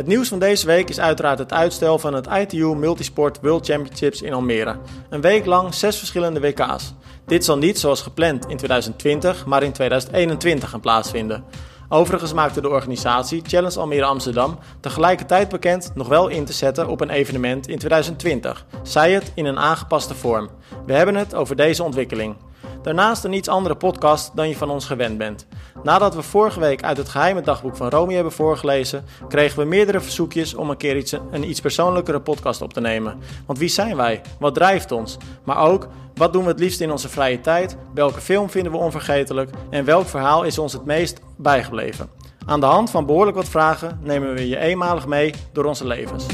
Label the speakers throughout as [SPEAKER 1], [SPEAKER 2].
[SPEAKER 1] Het nieuws van deze week is uiteraard het uitstel van het ITU Multisport World Championships in Almere. Een week lang zes verschillende WK's. Dit zal niet zoals gepland in 2020, maar in 2021 gaan plaatsvinden. Overigens maakte de organisatie Challenge Almere Amsterdam tegelijkertijd bekend nog wel in te zetten op een evenement in 2020, zij het in een aangepaste vorm. We hebben het over deze ontwikkeling. Daarnaast een iets andere podcast dan je van ons gewend bent. Nadat we vorige week uit het geheime dagboek van Romy hebben voorgelezen, kregen we meerdere verzoekjes om een keer iets, een iets persoonlijkere podcast op te nemen. Want wie zijn wij? Wat drijft ons? Maar ook, wat doen we het liefst in onze vrije tijd? Welke film vinden we onvergetelijk? En welk verhaal is ons het meest bijgebleven? Aan de hand van behoorlijk wat vragen nemen we je eenmalig mee door onze levens.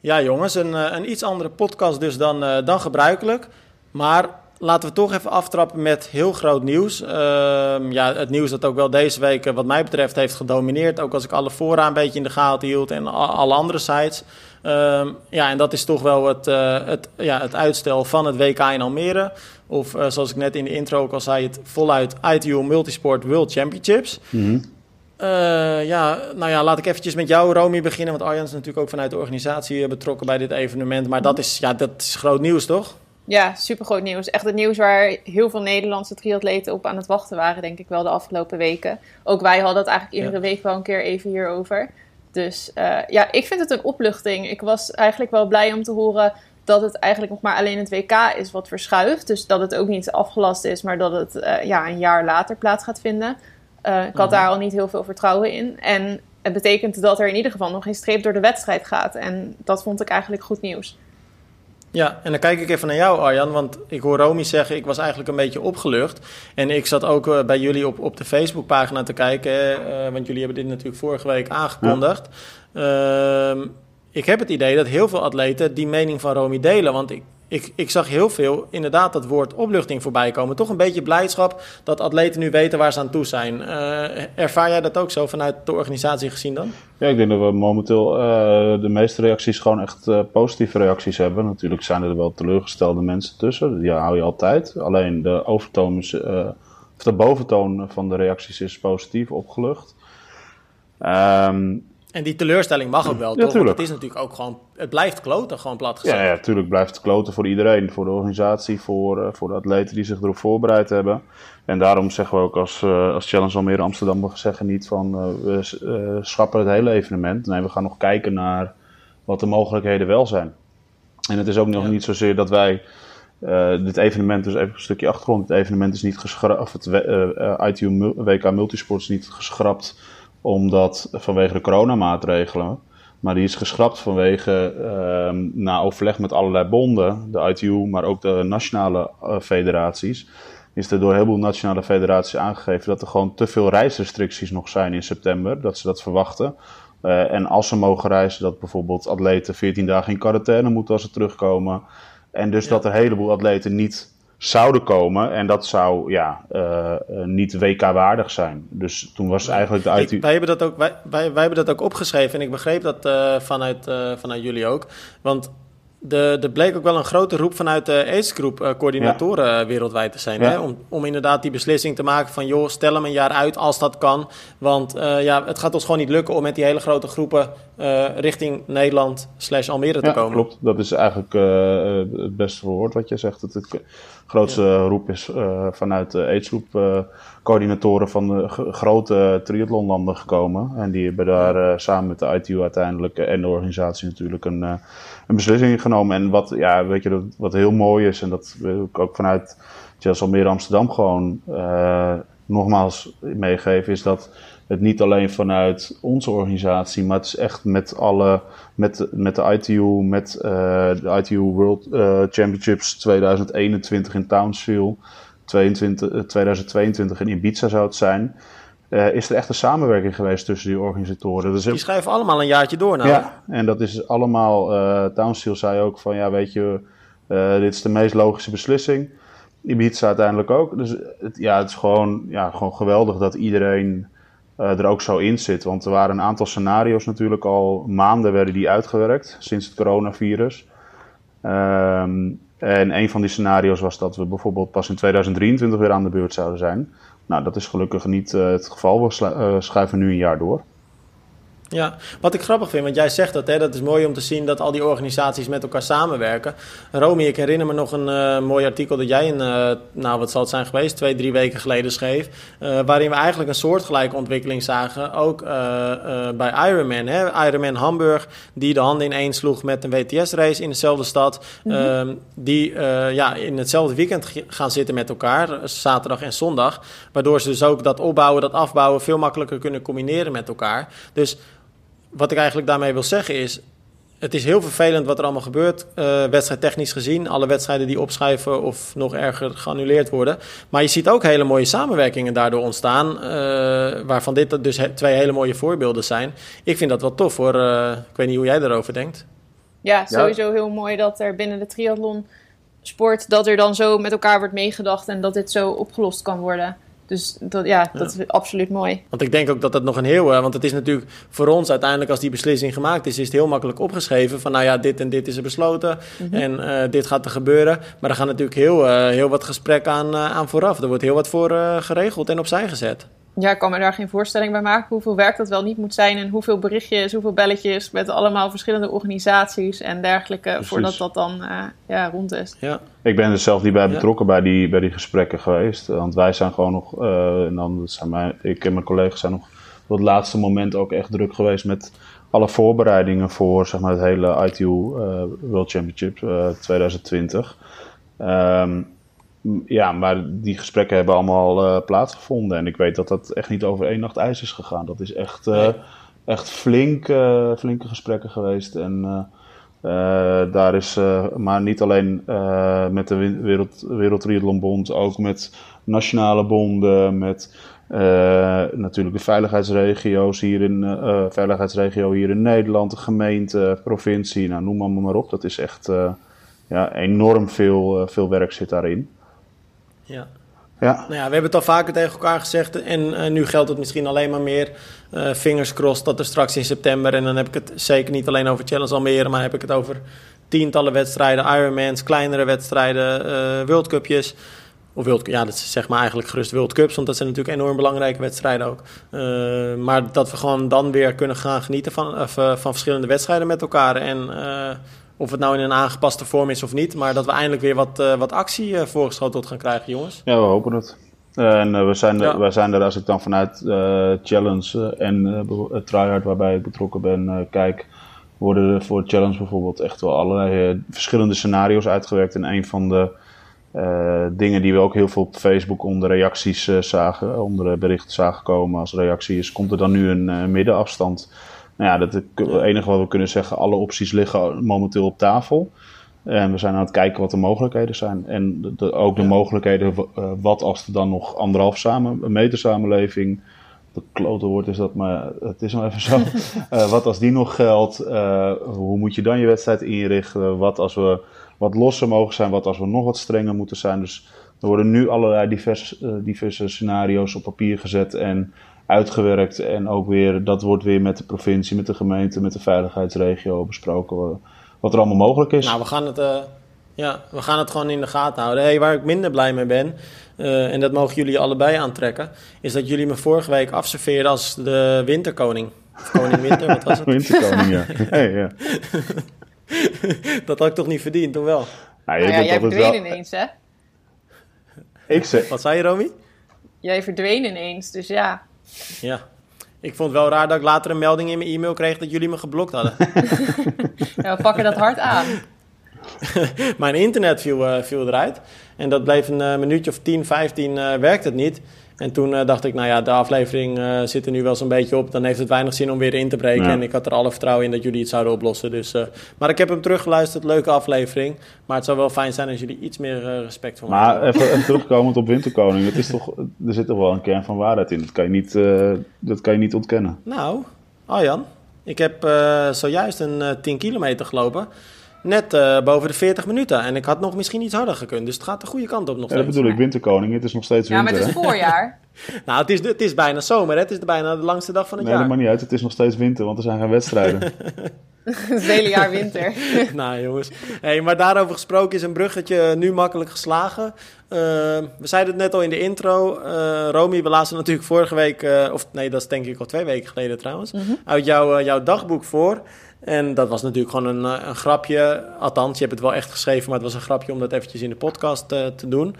[SPEAKER 1] Ja, jongens, een, eh, een iets andere podcast dus dan, uh, dan gebruikelijk. Maar laten we toch even aftrappen met heel groot nieuws. Uh, ja, het nieuws dat ook wel deze week, eh, wat mij betreft, heeft gedomineerd. Ook als ik alle fora een beetje in de gaten hield en alle andere sites. Uh, ja, en dat is toch wel het, het, ja, het uitstel van het WK in Almere. Of zoals ik net in de intro ook al zei, het voluit ITU Multisport World Championships. Mm. Uh, ja, nou ja, laat ik eventjes met jou, Romy, beginnen. Want Arjan is natuurlijk ook vanuit de organisatie eh, betrokken bij dit evenement. Maar dat is, ja, dat is groot nieuws, toch?
[SPEAKER 2] Ja, super groot nieuws. Echt het nieuws waar heel veel Nederlandse triatleten op aan het wachten waren, denk ik wel, de afgelopen weken. Ook wij hadden het eigenlijk iedere ja. week wel een keer even hierover. Dus uh, ja, ik vind het een opluchting. Ik was eigenlijk wel blij om te horen dat het eigenlijk nog maar alleen het WK is wat verschuift. Dus dat het ook niet afgelast is, maar dat het uh, ja, een jaar later plaats gaat vinden. Uh, ik had daar al niet heel veel vertrouwen in. En het betekent dat er in ieder geval nog geen streep door de wedstrijd gaat. En dat vond ik eigenlijk goed nieuws.
[SPEAKER 1] Ja, en dan kijk ik even naar jou, Arjan. Want ik hoor Romy zeggen, ik was eigenlijk een beetje opgelucht. En ik zat ook uh, bij jullie op, op de Facebookpagina te kijken. Uh, want jullie hebben dit natuurlijk vorige week aangekondigd. Ja. Uh, ik heb het idee dat heel veel atleten die mening van Romy delen. Want ik, ik, ik zag heel veel inderdaad dat woord opluchting voorbij komen. Toch een beetje blijdschap dat atleten nu weten waar ze aan toe zijn. Uh, ervaar jij dat ook zo vanuit de organisatie gezien dan?
[SPEAKER 3] Ja, ik denk dat we momenteel uh, de meeste reacties gewoon echt uh, positieve reacties hebben. Natuurlijk zijn er wel teleurgestelde mensen tussen. Die hou je altijd. Alleen de overtoon of de boventoon van de reacties is positief opgelucht.
[SPEAKER 1] Um, en die teleurstelling mag ook wel, ja, toch? Want het is natuurlijk ook gewoon, het blijft kloten, gewoon plat gezegd.
[SPEAKER 3] Ja, ja, natuurlijk blijft het kloten voor iedereen. Voor de organisatie, voor, uh, voor de atleten die zich erop voorbereid hebben. En daarom zeggen we ook als, uh, als Challenge Almere Amsterdam, we zeggen niet van uh, we schrappen het hele evenement. Nee, we gaan nog kijken naar wat de mogelijkheden wel zijn. En het is ook nog ja. niet zozeer dat wij dit evenement, dus even een stukje achtergrond, het evenement is niet geschrapt, of het ITU WK Multisport is niet geschrapt omdat vanwege de coronamaatregelen. Maar die is geschrapt vanwege, uh, na overleg met allerlei bonden, de ITU, maar ook de nationale uh, federaties, is er door een heleboel nationale federaties aangegeven dat er gewoon te veel reisrestricties nog zijn in september, dat ze dat verwachten. Uh, en als ze mogen reizen, dat bijvoorbeeld atleten 14 dagen in quarantaine moeten als ze terugkomen. En dus ja. dat er een heleboel atleten niet zouden komen. En dat zou ja, uh, niet WK-waardig zijn. Dus toen was eigenlijk de
[SPEAKER 1] IT... Ik, wij, hebben dat ook, wij, wij, wij, hebben dat ook opgeschreven en ik begreep dat uh, vanuit, uh, vanuit jullie ook. Want de, er bleek ook wel een grote roep vanuit de aidsgroep uh, coördinatoren ja. wereldwijd te zijn. Ja. Hè? Om, om inderdaad die beslissing te maken van... joh, stel hem een jaar uit als dat kan. Want uh, ja, het gaat ons gewoon niet lukken om met die hele grote groepen... Uh, richting Nederland slash Almere te
[SPEAKER 3] ja,
[SPEAKER 1] komen.
[SPEAKER 3] klopt. Dat is eigenlijk het beste woord wat je zegt. Dat het grootste roep is vanuit de aidsgroep... coördinatoren van de grote triathlonlanden gekomen. En die hebben daar samen met de ITU uiteindelijk... en de organisatie natuurlijk een een beslissing genomen. En wat, ja, weet je, wat heel mooi is, en dat wil ik ook vanuit Chelsea Almere Amsterdam gewoon uh, nogmaals meegeven, is dat het niet alleen vanuit onze organisatie, maar het is echt met alle, met, met de ITU, met uh, de ITU World uh, Championships 2021 in Townsville, 22, 2022 in Ibiza zou het zijn. Uh, is er echt een samenwerking geweest tussen die organisatoren.
[SPEAKER 1] Dus die schrijven allemaal een jaartje door nou.
[SPEAKER 3] Ja, en dat is allemaal... Uh, Townsville zei ook van, ja, weet je, uh, dit is de meest logische beslissing. Ibiza uiteindelijk ook. Dus het, ja, het is gewoon, ja, gewoon geweldig dat iedereen er ook zo in zit. Want er waren een aantal scenario's natuurlijk al maanden werden die uitgewerkt sinds het coronavirus. Um, en een van die scenario's was dat we bijvoorbeeld pas in 2023 weer aan de beurt zouden zijn. Nou, dat is gelukkig niet het geval. We schuiven nu een jaar door.
[SPEAKER 1] Ja, wat ik grappig vind, want jij zegt dat, hè, dat is mooi om te zien dat al die organisaties met elkaar samenwerken. Romy, ik herinner me nog een uh, mooi artikel dat jij, in, uh, nou wat zal het zijn geweest, twee, drie weken geleden schreef. Uh, waarin we eigenlijk een soortgelijke ontwikkeling zagen, ook bij Ironman. Hè? Ironman Hamburg, die de handen ineen sloeg met een WTS-race in dezelfde stad. Mm -hmm. die ja, in hetzelfde weekend gaan zitten met elkaar, zaterdag en zondag. Waardoor ze dus ook dat opbouwen, dat afbouwen veel makkelijker kunnen combineren met elkaar. Dus wat ik eigenlijk daarmee wil zeggen is. Het is heel vervelend wat er allemaal gebeurt, uh, wedstrijdtechnisch gezien. Alle wedstrijden die opschrijven of nog erger geannuleerd worden. Maar je ziet ook hele mooie samenwerkingen daardoor ontstaan. Uh, waarvan dit dus twee hele mooie voorbeelden zijn. Ik vind dat wel tof hoor. Uh, ik weet niet hoe jij daarover denkt.
[SPEAKER 2] Ja, sowieso heel mooi dat er binnen de triathlon sport... dat er dan zo met elkaar wordt meegedacht en dat dit zo opgelost kan worden. Dus dat, ja, dat is absoluut mooi.
[SPEAKER 1] Want ik denk ook dat het nog een heel... Want het is natuurlijk voor ons uiteindelijk als die beslissing gemaakt is... is het heel makkelijk opgeschreven van... nou ja, dit en dit is er besloten mm -hmm. en uh, dit gaat er gebeuren. Maar er gaan natuurlijk heel, uh, heel wat gesprekken aan, uh, aan vooraf. Er wordt heel wat voor geregeld en opzij gezet.
[SPEAKER 2] Ja, ik kan me daar geen voorstelling bij maken hoeveel werk dat wel niet moet zijn... en hoeveel berichtjes, hoeveel belletjes met allemaal verschillende organisaties en dergelijke... Precies. voordat dat dan ja, rond is.
[SPEAKER 3] Ja. Ik ben er zelf niet bij betrokken ja. bij, die, bij die gesprekken geweest. Want wij zijn gewoon nog, uh, en dan zijn mijn, ik en mijn collega's zijn nog tot het laatste moment ook echt druk geweest met alle voorbereidingen voor zeg maar, het hele ITU uh, World Championship uh, 2020. Um, ja, maar die gesprekken hebben allemaal uh, plaatsgevonden. En ik weet dat dat echt niet over één nacht ijs is gegaan. Dat is echt, nee. echt flink, flinke gesprekken geweest. En daar is maar niet alleen met de Wereld, Wereld ook met nationale bonden, met natuurlijk de veiligheidsregio's hier in veiligheidsregio hier in Nederland, de gemeente, provincie, nou noem maar, maar op. Dat is echt ja, enorm veel, veel werk zit daarin.
[SPEAKER 1] Ja. Ja. Nou ja, we hebben het al vaker tegen elkaar gezegd en uh, nu geldt het misschien alleen maar meer. Uh, fingers crossed dat er straks in september, en dan heb ik het zeker niet alleen over Challenge Almere, maar heb ik het over tientallen wedstrijden, Ironmans, kleinere wedstrijden, uh, World Cupjes. Of World, ja, dat is zeg maar eigenlijk gerust World Cups, want dat zijn natuurlijk enorm belangrijke wedstrijden ook. maar dat we gewoon dan weer kunnen gaan genieten van, van verschillende wedstrijden met elkaar en of het nou in een aangepaste vorm is of niet. Maar dat we eindelijk weer wat, uh, wat actie uh, voorgeschoteld gaan krijgen, jongens.
[SPEAKER 3] Ja, we hopen het. En we, zijn er, ja. we zijn er, als ik dan vanuit Challenge en tryhard waarbij ik betrokken ben, kijk, worden er voor Challenge bijvoorbeeld echt wel allerlei verschillende scenario's uitgewerkt. En een van de dingen die we ook heel veel op Facebook onder reacties zagen, onder berichten zagen komen als reactie is, komt er dan nu een middenafstand nou ja, dat het enige wat we kunnen zeggen, alle opties liggen momenteel op tafel. En we zijn aan het kijken wat de mogelijkheden zijn. En de, de, ook de ja. mogelijkheden, uh, wat als er dan nog anderhalf samen, een meter samenleving, de klote woord is dat, maar het is nou even zo. uh, wat als die nog geldt, uh, hoe moet je dan je wedstrijd inrichten? Wat als we wat losser mogen zijn, wat als we nog wat strenger moeten zijn. Dus er worden nu allerlei diverse, diverse scenario's op papier gezet en uitgewerkt. En ook weer, dat wordt weer met de provincie, met de gemeente, met de veiligheidsregio besproken. Wat er allemaal mogelijk is.
[SPEAKER 1] Nou, we gaan het, uh, ja, we gaan het gewoon in de gaten houden. Hey, waar ik minder blij mee ben, uh, en dat mogen jullie allebei aantrekken, is dat jullie me vorige week afserveerden als de winterkoning. Of koning winter, wat was het?
[SPEAKER 3] winterkoning, ja. Hey, ja.
[SPEAKER 1] dat had ik toch niet verdiend, toen wel?
[SPEAKER 2] Nou, nou ja, jij verdween wel... ineens, hè?
[SPEAKER 3] Ik zeg...
[SPEAKER 1] Wat zei je, Romy?
[SPEAKER 2] Jij verdween ineens, dus ja.
[SPEAKER 1] Ja. Ik vond het wel raar dat ik later een melding in mijn e-mail kreeg dat jullie me geblokt hadden.
[SPEAKER 2] ja, we pakken dat hard aan.
[SPEAKER 1] mijn internet viel, uh, viel eruit. En dat bleef een uh, minuutje of 10, 15 uh, werkt het niet. En toen uh, dacht ik, nou ja, de aflevering uh, zit er nu wel zo'n beetje op. Dan heeft het weinig zin om weer in te breken. Ja. En ik had er alle vertrouwen in dat jullie het zouden oplossen. Dus, uh, maar ik heb hem teruggeluisterd, leuke aflevering. Maar het zou wel fijn zijn als jullie iets meer respect voor
[SPEAKER 3] maar. Maar even, even terugkomend op Winterkoning. Het is toch, er zit toch wel een kern van waarheid in. Dat kan je niet, dat kan je niet ontkennen.
[SPEAKER 1] Nou, Arjan, ik heb zojuist een 10 kilometer gelopen net uh, boven de 40 minuten. En ik had nog misschien iets harder gekund. Dus het gaat de goede kant op nog
[SPEAKER 3] steeds. Ja, dat bedoel ik, winterkoning. Het is nog steeds winter.
[SPEAKER 2] Ja, maar het is voorjaar.
[SPEAKER 1] nou, het is, het is bijna zomer. Hè? Het is bijna de langste dag van het
[SPEAKER 3] nee,
[SPEAKER 1] jaar.
[SPEAKER 3] Nee, dat maakt niet uit. Het is nog steeds winter, want er zijn geen wedstrijden.
[SPEAKER 2] het hele jaar winter.
[SPEAKER 1] nou jongens, hey, maar daarover gesproken is een bruggetje nu makkelijk geslagen. Uh, we zeiden het net al in de intro. Uh, Romy, we lazen natuurlijk vorige week, uh, of nee, dat is denk ik al twee weken geleden trouwens, mm -hmm. uit jou, jouw dagboek voor. En dat was natuurlijk gewoon een, een, grapje. Althans, je hebt het wel echt geschreven, maar het was een grapje om dat eventjes in de podcast te doen.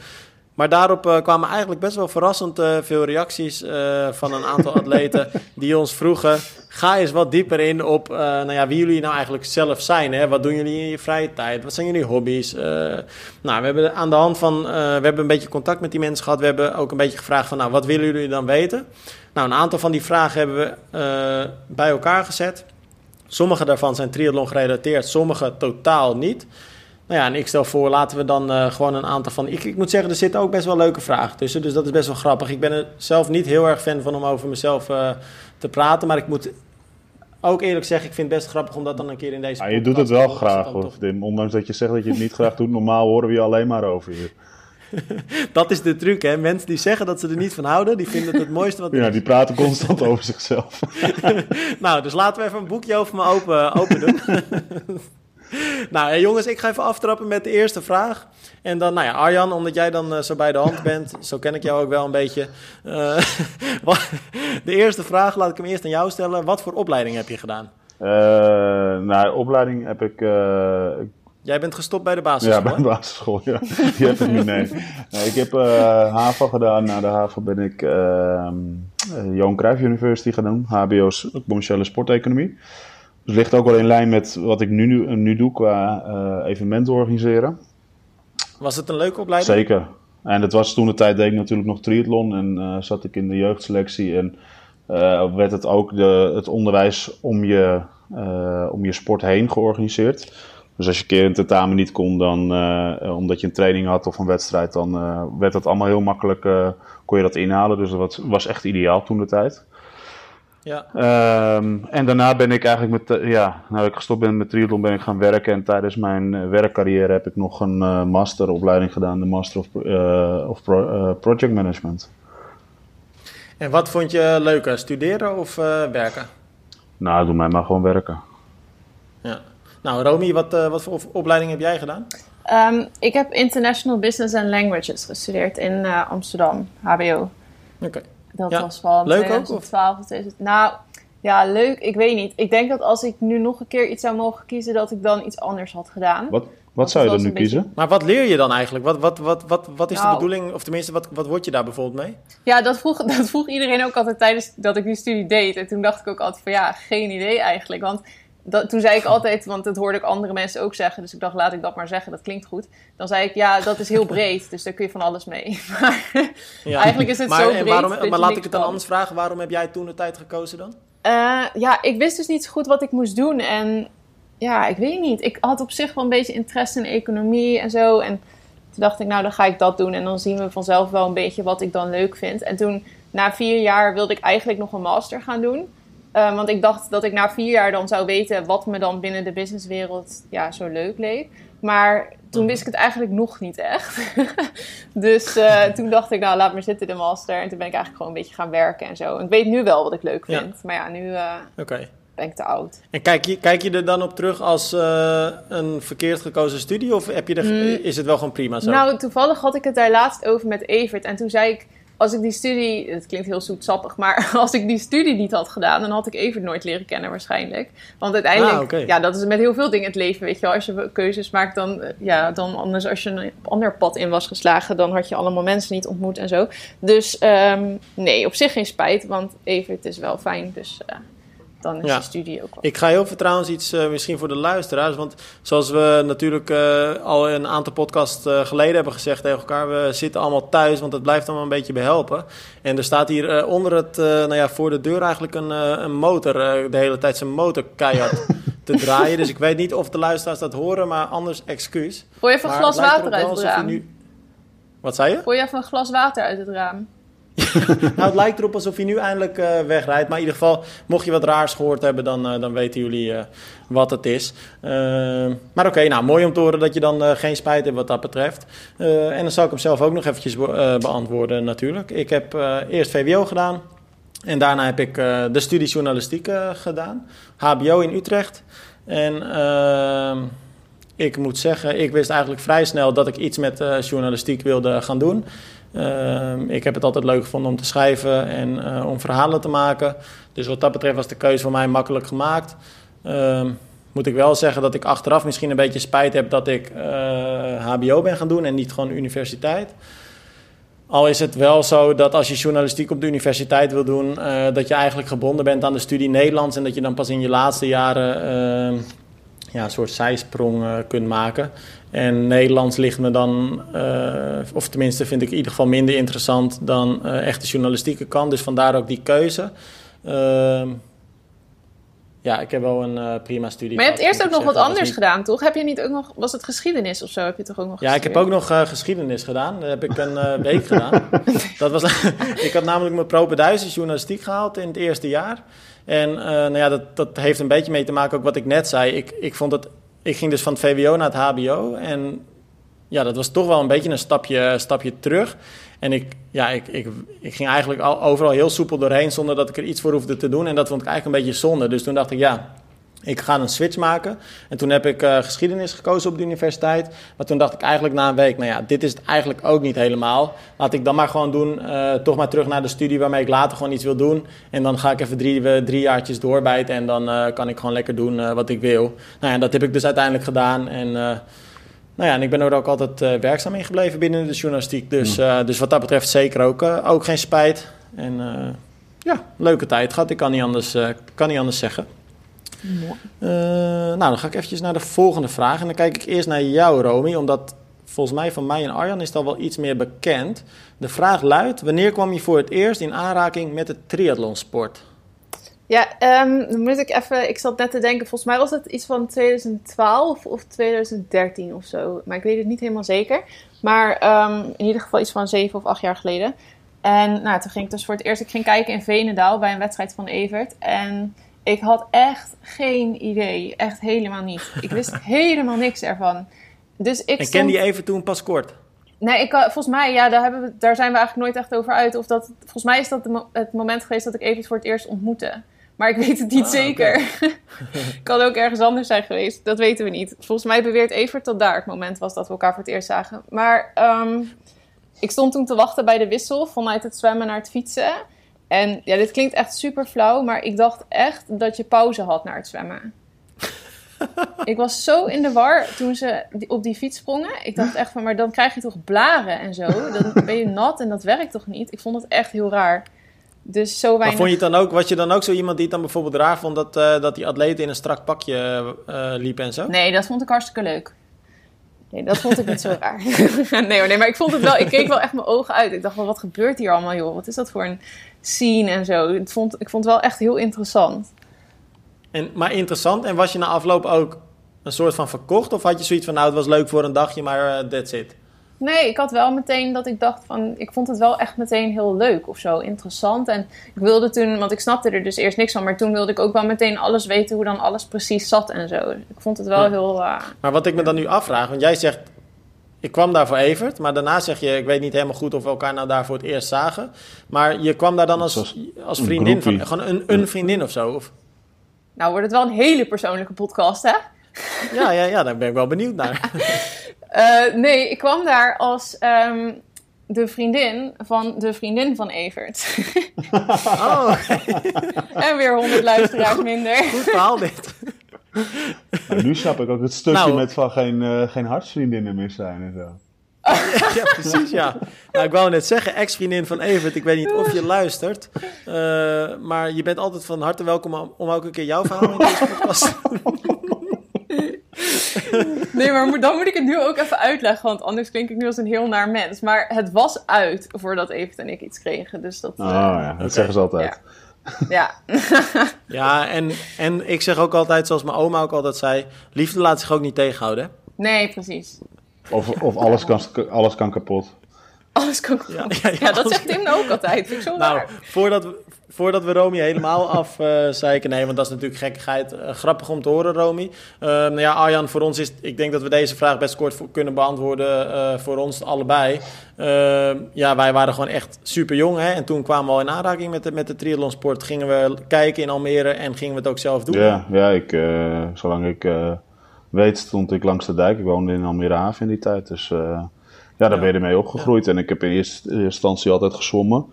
[SPEAKER 1] Maar daarop uh, kwamen eigenlijk best wel verrassend uh, veel reacties van een aantal atleten die ons vroegen: ga eens wat dieper in op nou ja, wie jullie nou eigenlijk zelf zijn. Hè? Wat doen jullie in je vrije tijd? Wat zijn jullie hobby's? nou, we hebben aan de hand van, we hebben een beetje contact met die mensen gehad. We hebben ook een beetje gevraagd van, nou, wat willen jullie dan weten? Nou, een aantal van die vragen hebben we bij elkaar gezet. Sommige daarvan zijn triathlon gerelateerd, sommige totaal niet. Nou ja, en ik stel voor, laten we dan uh, gewoon een aantal van... Ik, ik moet zeggen, er zitten ook best wel leuke vragen tussen. Dus dat is best wel grappig. Ik ben er zelf niet heel erg fan van om over mezelf uh, te praten. Maar ik moet ook eerlijk zeggen, ik vind het best grappig om dat dan een keer in deze
[SPEAKER 3] ja, Je doet het wel graag, hoor, Tim. Ondanks dat je zegt dat je het niet graag doet. Normaal horen we je alleen maar over hier.
[SPEAKER 1] dat is de truc, hè. Mensen die zeggen dat ze er niet van houden, die vinden het het mooiste wat er
[SPEAKER 3] Ja, die praten constant over zichzelf.
[SPEAKER 1] nou, dus laten we even een boekje over me open, open doen. nou jongens, ik ga even aftrappen met de eerste vraag. En dan, nou ja, Arjan, omdat jij dan uh, zo bij de hand bent, zo ken ik jou ook wel een beetje. Uh, de eerste vraag, laat ik hem eerst aan jou stellen. Wat voor opleiding heb je gedaan?
[SPEAKER 3] Uh, nou, opleiding heb ik...
[SPEAKER 1] Jij bent gestopt bij de basisschool?
[SPEAKER 3] Ja, bij de basisschool, ja. Die heb ik nu, nee. nee ik heb HAVO gedaan. Na de HAVO ben ik ehm, Johan Cruijff University gaan doen. HBO's commerciële sporteconomie. Dus ligt ook wel in lijn met wat ik nu, nu doe qua uh, evenementen organiseren.
[SPEAKER 1] Was het een leuke opleiding?
[SPEAKER 3] Zeker. En het was toen de tijd deed ik natuurlijk nog triathlon en uh, zat ik in de jeugdselectie. En uh, werd het ook de, het onderwijs om je, om je sport heen georganiseerd. Dus als je een keer een tentamen niet kon, dan, omdat je een training had of een wedstrijd, dan werd dat allemaal heel makkelijk, kon je dat inhalen. Dus dat was echt ideaal toen de tijd. Ja. Um, en daarna ben ik eigenlijk met, uh, ja, nou ik gestopt ben met triathlon ben ik gaan werken. En tijdens mijn uh, werkcarrière heb ik nog een uh, masteropleiding gedaan, de Master of, of Pro, Project Management.
[SPEAKER 1] En wat vond je leuker, studeren of werken?
[SPEAKER 3] Nou, doe mij maar gewoon werken.
[SPEAKER 1] Ja. Nou, Romy, wat, wat voor opleiding heb jij gedaan?
[SPEAKER 2] Um, ik heb International Business and Languages gestudeerd in Amsterdam, HBO.
[SPEAKER 1] Oké. Okay.
[SPEAKER 2] Dat was van
[SPEAKER 1] leuk
[SPEAKER 2] 2012 tot Nou, ja, leuk. Ik weet niet. Ik denk dat als ik nu nog een keer iets zou mogen kiezen, dat ik dan iets anders had gedaan.
[SPEAKER 3] Wat, wat zou je dan nu kiezen?
[SPEAKER 1] Maar wat leer je dan eigenlijk? Wat, wat, wat, wat, wat is de nou. bedoeling, of tenminste, wat, wat word je daar bijvoorbeeld mee?
[SPEAKER 2] Ja, dat vroeg, dat vroeg iedereen ook altijd tijdens dat ik die studie deed. En toen dacht ik ook altijd van ja, geen idee eigenlijk. Want dat, toen zei ik altijd, want dat hoorde ik andere mensen ook zeggen, dus ik dacht, laat ik dat maar zeggen, dat klinkt goed. Dan zei ik, ja, dat is heel breed, dus daar kun je van alles mee. Maar ja. eigenlijk is het
[SPEAKER 1] maar,
[SPEAKER 2] zo breed.
[SPEAKER 1] Waarom, maar laat ik het dan anders vragen, waarom heb jij toen de tijd gekozen dan?
[SPEAKER 2] Uh, ja, ik wist dus niet zo goed wat ik moest doen. En ja, ik weet niet. Ik had op zich wel een beetje interesse in economie en zo. En toen dacht ik, nou, dan ga ik dat doen. En dan zien we vanzelf wel een beetje wat ik dan leuk vind. En toen, na vier jaar, wilde ik eigenlijk nog een master gaan doen. Uh, want ik dacht dat ik na vier jaar dan zou weten wat me dan binnen de businesswereld ja, zo leuk leek. Maar toen mhm. wist ik het eigenlijk nog niet echt. dus uh, toen dacht ik, nou laat maar zitten de master. En toen ben ik eigenlijk gewoon een beetje gaan werken en zo. En ik weet nu wel wat ik leuk vind. Ja. Maar ja, nu uh,
[SPEAKER 1] okay.
[SPEAKER 2] ben ik te oud.
[SPEAKER 1] En kijk je, kijk je er dan op terug als een verkeerd gekozen studie? Of heb je er, mm. is het wel gewoon prima zo?
[SPEAKER 2] Nou, toevallig had ik het daar laatst over met Evert. En toen zei ik als ik die studie, het klinkt heel zoetsappig, maar als ik die studie niet had gedaan, dan had ik even nooit leren kennen waarschijnlijk. Want uiteindelijk,
[SPEAKER 1] ah,
[SPEAKER 2] ja, dat is met heel veel dingen het leven, weet je wel. Als je keuzes maakt, dan, ja, dan anders als je een ander pad in was geslagen, dan had je allemaal mensen niet ontmoet en zo. Dus um, nee, op zich geen spijt, want even, het is wel fijn, dus... Uh, dan is ja. de studie ook wel.
[SPEAKER 1] Ik ga heel veel trouwens iets uh, misschien voor de luisteraars. Want zoals we natuurlijk uh, al een aantal podcasts uh, geleden hebben gezegd tegen elkaar, we zitten allemaal thuis, want het blijft allemaal een beetje behelpen. En er staat hier onder het, nou ja, voor de deur eigenlijk een, een motor, de hele tijd zijn motor keihard te draaien. Dus ik weet niet of de luisteraars dat horen, maar anders excuus.
[SPEAKER 2] Gooi even een glas water uit het raam. Nu...
[SPEAKER 1] Wat zei je?
[SPEAKER 2] Gooi even een glas water uit het raam.
[SPEAKER 1] nou, het lijkt erop alsof hij nu eindelijk uh, wegrijdt. Maar in ieder geval, mocht je wat raars gehoord hebben, dan, uh, dan weten jullie uh, wat het is. maar oké, nou, mooi om te horen dat je dan geen spijt hebt wat dat betreft. en dan zal ik hem zelf ook nog eventjes be beantwoorden natuurlijk. Ik heb eerst VWO gedaan. En daarna heb ik de studie journalistiek gedaan. HBO in Utrecht. En ehm, ik moet zeggen, ik wist eigenlijk vrij snel dat ik iets met journalistiek wilde gaan doen. Ehm, ik heb het altijd leuk gevonden om te schrijven en uh, om verhalen te maken. Dus wat dat betreft was de keuze voor mij makkelijk gemaakt. Ehm, moet ik wel zeggen dat ik achteraf misschien een beetje spijt heb dat ik HBO ben gaan doen en niet gewoon universiteit. Al is het wel zo dat als je journalistiek op de universiteit wil doen, uh, dat je eigenlijk gebonden bent aan de studie Nederlands en dat je dan pas in je laatste jaren uh, ja, een soort zijsprong kunt maken. En Nederlands ligt me dan, of tenminste vind ik in ieder geval minder interessant dan echt de journalistieke kant. Dus vandaar ook die keuze. Ehm, ja, ik heb wel een uh, prima studie.
[SPEAKER 2] Maar je hebt eerst ook nog wat anders gedaan, toch? Heb je niet ook nog, was het geschiedenis of zo? Heb je toch ook nog
[SPEAKER 1] Ja, ik heb ook nog uh, geschiedenis gedaan. Dat heb ik een uh, week gedaan. Dat was, ik had namelijk mijn propeduizen journalistiek gehaald in het eerste jaar. En nou ja, dat, dat heeft een beetje mee te maken ook wat ik net zei. Ik, ik, vond het, ik ging dus van het VWO naar het HBO. En ja, dat was toch wel een beetje een stapje, stapje terug. En ik, ja, ik, ik, ik ging eigenlijk al, overal heel soepel doorheen zonder dat ik er iets voor hoefde te doen. En dat vond ik eigenlijk een beetje zonde. Dus toen dacht ik, ja, ik ga een switch maken. En toen heb ik uh, geschiedenis gekozen op de universiteit. Maar toen dacht ik eigenlijk na een week, nou ja, dit is het eigenlijk ook niet helemaal. Laat ik dan maar gewoon doen, uh, toch maar terug naar de studie waarmee ik later gewoon iets wil doen. En dan ga ik even drie, drie jaartjes doorbijten en dan uh, kan ik gewoon lekker doen wat ik wil. Nou ja, dat heb ik dus uiteindelijk gedaan en... Nou ja, en ik ben er ook altijd werkzaam in gebleven binnen de journalistiek. Dus, dus wat dat betreft zeker ook, ook geen spijt. En ja, leuke tijd gehad. Ik kan niet anders, kan niet anders zeggen. Nou, dan ga ik eventjes naar de volgende vraag. En dan kijk ik eerst naar jou, Romy. Omdat volgens mij van mij en Arjan is dat wel iets meer bekend. De vraag luidt, wanneer kwam je voor het eerst in aanraking met de triathlonsport?
[SPEAKER 2] Ja, um, dan moet ik even. Ik zat net te denken, volgens mij was het iets van 2012 of 2013 of zo. Maar ik weet het niet helemaal zeker. Maar um, in ieder geval iets van zeven of acht jaar geleden. En nou, toen ging ik dus voor het eerst. Ik ging kijken in Venendaal bij een wedstrijd van Evert. En ik had echt geen idee. Echt helemaal niet. Ik wist helemaal niks ervan. Dus ik
[SPEAKER 1] en kende je even toen pas kort?
[SPEAKER 2] Nee, ik, volgens mij, ja, daar, hebben we, daar zijn we eigenlijk nooit echt over uit. Of dat, volgens mij is dat de, het moment geweest dat ik Evert voor het eerst ontmoette. Maar ik weet het niet ah, zeker. Okay. kan ook ergens anders zijn geweest. Dat weten we niet. Volgens mij beweert Evert dat daar het moment was dat we elkaar voor het eerst zagen. Maar um, ik stond toen te wachten bij de wissel vanuit het zwemmen naar het fietsen. En ja, dit klinkt echt super flauw, maar ik dacht echt dat je pauze had naar het zwemmen. ik was zo in de war toen ze op die fiets sprongen. Ik dacht echt van, maar dan krijg je toch blaren en zo. Dan ben je nat en dat werkt toch niet? Ik vond het echt heel raar. Dus zo weinig...
[SPEAKER 1] Maar vond je het dan ook, was je dan ook zo iemand die het dan bijvoorbeeld raar vond dat, uh, dat die atleten in een strak pakje uh, liepen en zo?
[SPEAKER 2] Nee, dat vond ik hartstikke leuk. Nee, dat vond ik niet zo raar. nee, nee, maar ik vond het wel, ik keek wel echt mijn ogen uit. Ik dacht wel, wat gebeurt hier allemaal, joh? Wat is dat voor een scene en zo? Ik vond, ik vond het wel echt heel interessant.
[SPEAKER 1] En, maar interessant, en was je na afloop ook een soort van verkocht? Of had je zoiets van, nou, het was leuk voor een dagje, maar uh, that's it?
[SPEAKER 2] Nee, ik had wel meteen dat ik dacht van... Ik vond het wel echt meteen heel leuk of zo, interessant. En ik wilde toen, want ik snapte er dus eerst niks van... maar toen wilde ik ook wel meteen alles weten hoe dan alles precies zat en zo. Ik vond het wel ja. heel... Uh,
[SPEAKER 1] maar wat ik me dan nu afvraag, want jij zegt... Ik kwam daar voor Evert, maar daarna zeg je... Ik weet niet helemaal goed of we elkaar nou daar voor het eerst zagen. Maar je kwam daar dan als, als vriendin van... Gewoon een, een vriendin of zo? Of?
[SPEAKER 2] Nou wordt het wel een hele persoonlijke podcast, hè?
[SPEAKER 1] Ja, ja, ja, daar ben ik wel benieuwd naar.
[SPEAKER 2] Uh, nee, ik kwam daar als um, de vriendin van de vriendin van Evert. oh. en weer honderd luisteraars minder.
[SPEAKER 1] Goed verhaal dit.
[SPEAKER 3] Nu snap ik ook het stukje nou, met van geen, uh, geen hartsvriendinnen meer zijn en zo.
[SPEAKER 1] ja, precies, ja. Nou, ik wou net zeggen, ex-vriendin van Evert, ik weet niet of je luistert, uh, maar je bent altijd van harte welkom om, om ook een keer jouw verhaal in deze podcast te doen.
[SPEAKER 2] Nee, maar dan moet ik het nu ook even uitleggen, want anders klink ik nu als een heel naar mens. Maar het was uit voordat Evert en ik iets kregen, dus dat...
[SPEAKER 3] Oh ja, dat okay. zeggen ze altijd.
[SPEAKER 2] Ja.
[SPEAKER 1] Ja, ja en, en ik zeg ook altijd, zoals mijn oma ook altijd zei, liefde laat zich ook niet tegenhouden.
[SPEAKER 2] Nee, precies.
[SPEAKER 3] Of, of alles, kan, alles kan kapot.
[SPEAKER 2] Alles kan komen. Ja, ja, dat zegt Tim ook altijd. Vind ik zo nou,
[SPEAKER 1] Voordat we, voordat we Romy helemaal afzeiken, uh, nee, want dat is natuurlijk gekkigheid. Uh, grappig om te horen, Romy. Uh, nou ja, Arjan, voor ons is, ik denk dat we deze vraag best kort kunnen beantwoorden uh, voor ons allebei. ja, wij waren gewoon echt super jong, hè. En toen kwamen we al in aanraking met de, met de triathlonsport. Gingen we kijken in Almere en gingen we het ook zelf doen.
[SPEAKER 3] Ja, ja ik, zolang ik weet stond ik langs de dijk. Ik woonde in Almere Haven in die tijd, dus... Ja, daar ben je ermee opgegroeid. En ik heb in eerste instantie altijd gezwommen.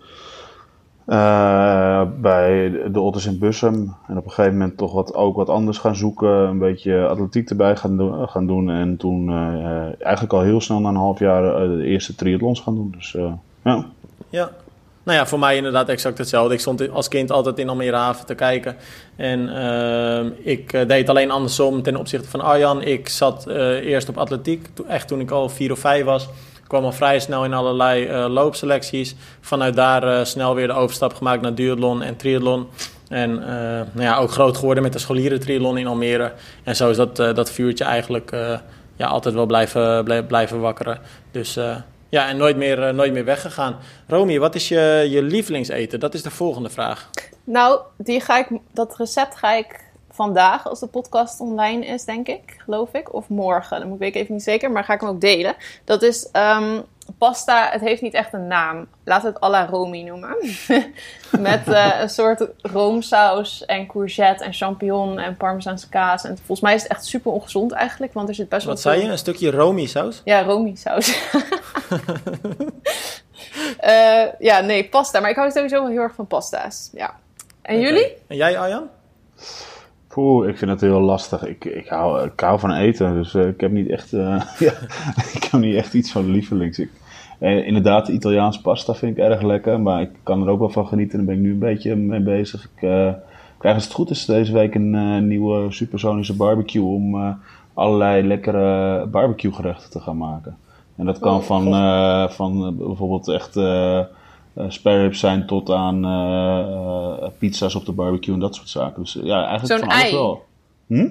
[SPEAKER 3] Uh, bij de Otters in Bussum. En op een gegeven moment toch wat, ook wat anders gaan zoeken. Een beetje atletiek erbij gaan, do gaan doen. En toen uh, eigenlijk al heel snel na een half jaar uh, de eerste triathlons gaan doen. Dus ja.
[SPEAKER 1] Ja. Nou ja, voor mij inderdaad exact hetzelfde. Ik stond als kind altijd in Almere Haven te kijken. En ik deed alleen andersom ten opzichte van Arjan. Ik zat eerst op atletiek, echt toen ik al vier of vijf was kwam al vrij snel in allerlei uh, loopselecties. Vanuit daar uh, snel weer de overstap gemaakt naar duathlon en triathlon. En uh, nou ja, ook groot geworden met de scholieren in Almere. En zo is dat, dat vuurtje eigenlijk ja, altijd wel blijven, blijven wakkeren. Dus ja, en nooit meer, nooit meer weggegaan. Romy, wat is je, je lievelingseten? Dat is de volgende vraag.
[SPEAKER 2] Nou, die ga ik, dat recept ga ik vandaag, als de podcast online is, denk ik, geloof ik. Of morgen, dat weet ik even niet zeker, maar ga ik hem ook delen. Dat is um, pasta, het heeft niet echt een naam. Laat het à la Romy noemen. Met uh, een soort roomsaus en courgette en champignon en parmezaanse kaas. En volgens mij is het echt super ongezond eigenlijk, want er zit best
[SPEAKER 1] wel... Wat zei je? Een stukje Romy saus?
[SPEAKER 2] Ja, Romy saus. uh, ja, nee, pasta. Maar ik hou sowieso wel heel erg van pasta's. Ja. En okay. jullie?
[SPEAKER 1] En jij, Arjan?
[SPEAKER 3] Poeh, ik vind het heel lastig. Ik, ik, hou, ik hou van eten, dus uh, ik heb niet echt, uh, ja, ik heb niet echt iets van lievelings. Ik, uh, inderdaad, Italiaans pasta vind ik erg lekker, maar ik kan er ook wel van genieten. Daar ben ik nu een beetje mee bezig. Ik krijg als het goed is deze week een nieuwe supersonische barbecue om allerlei lekkere barbecue gerechten te gaan maken. En dat kan oh, van, van bijvoorbeeld echt uh, spare ribs zijn tot aan uh, pizza's op de barbecue en dat soort zaken. Dus ja, eigenlijk van alles wel. Hm?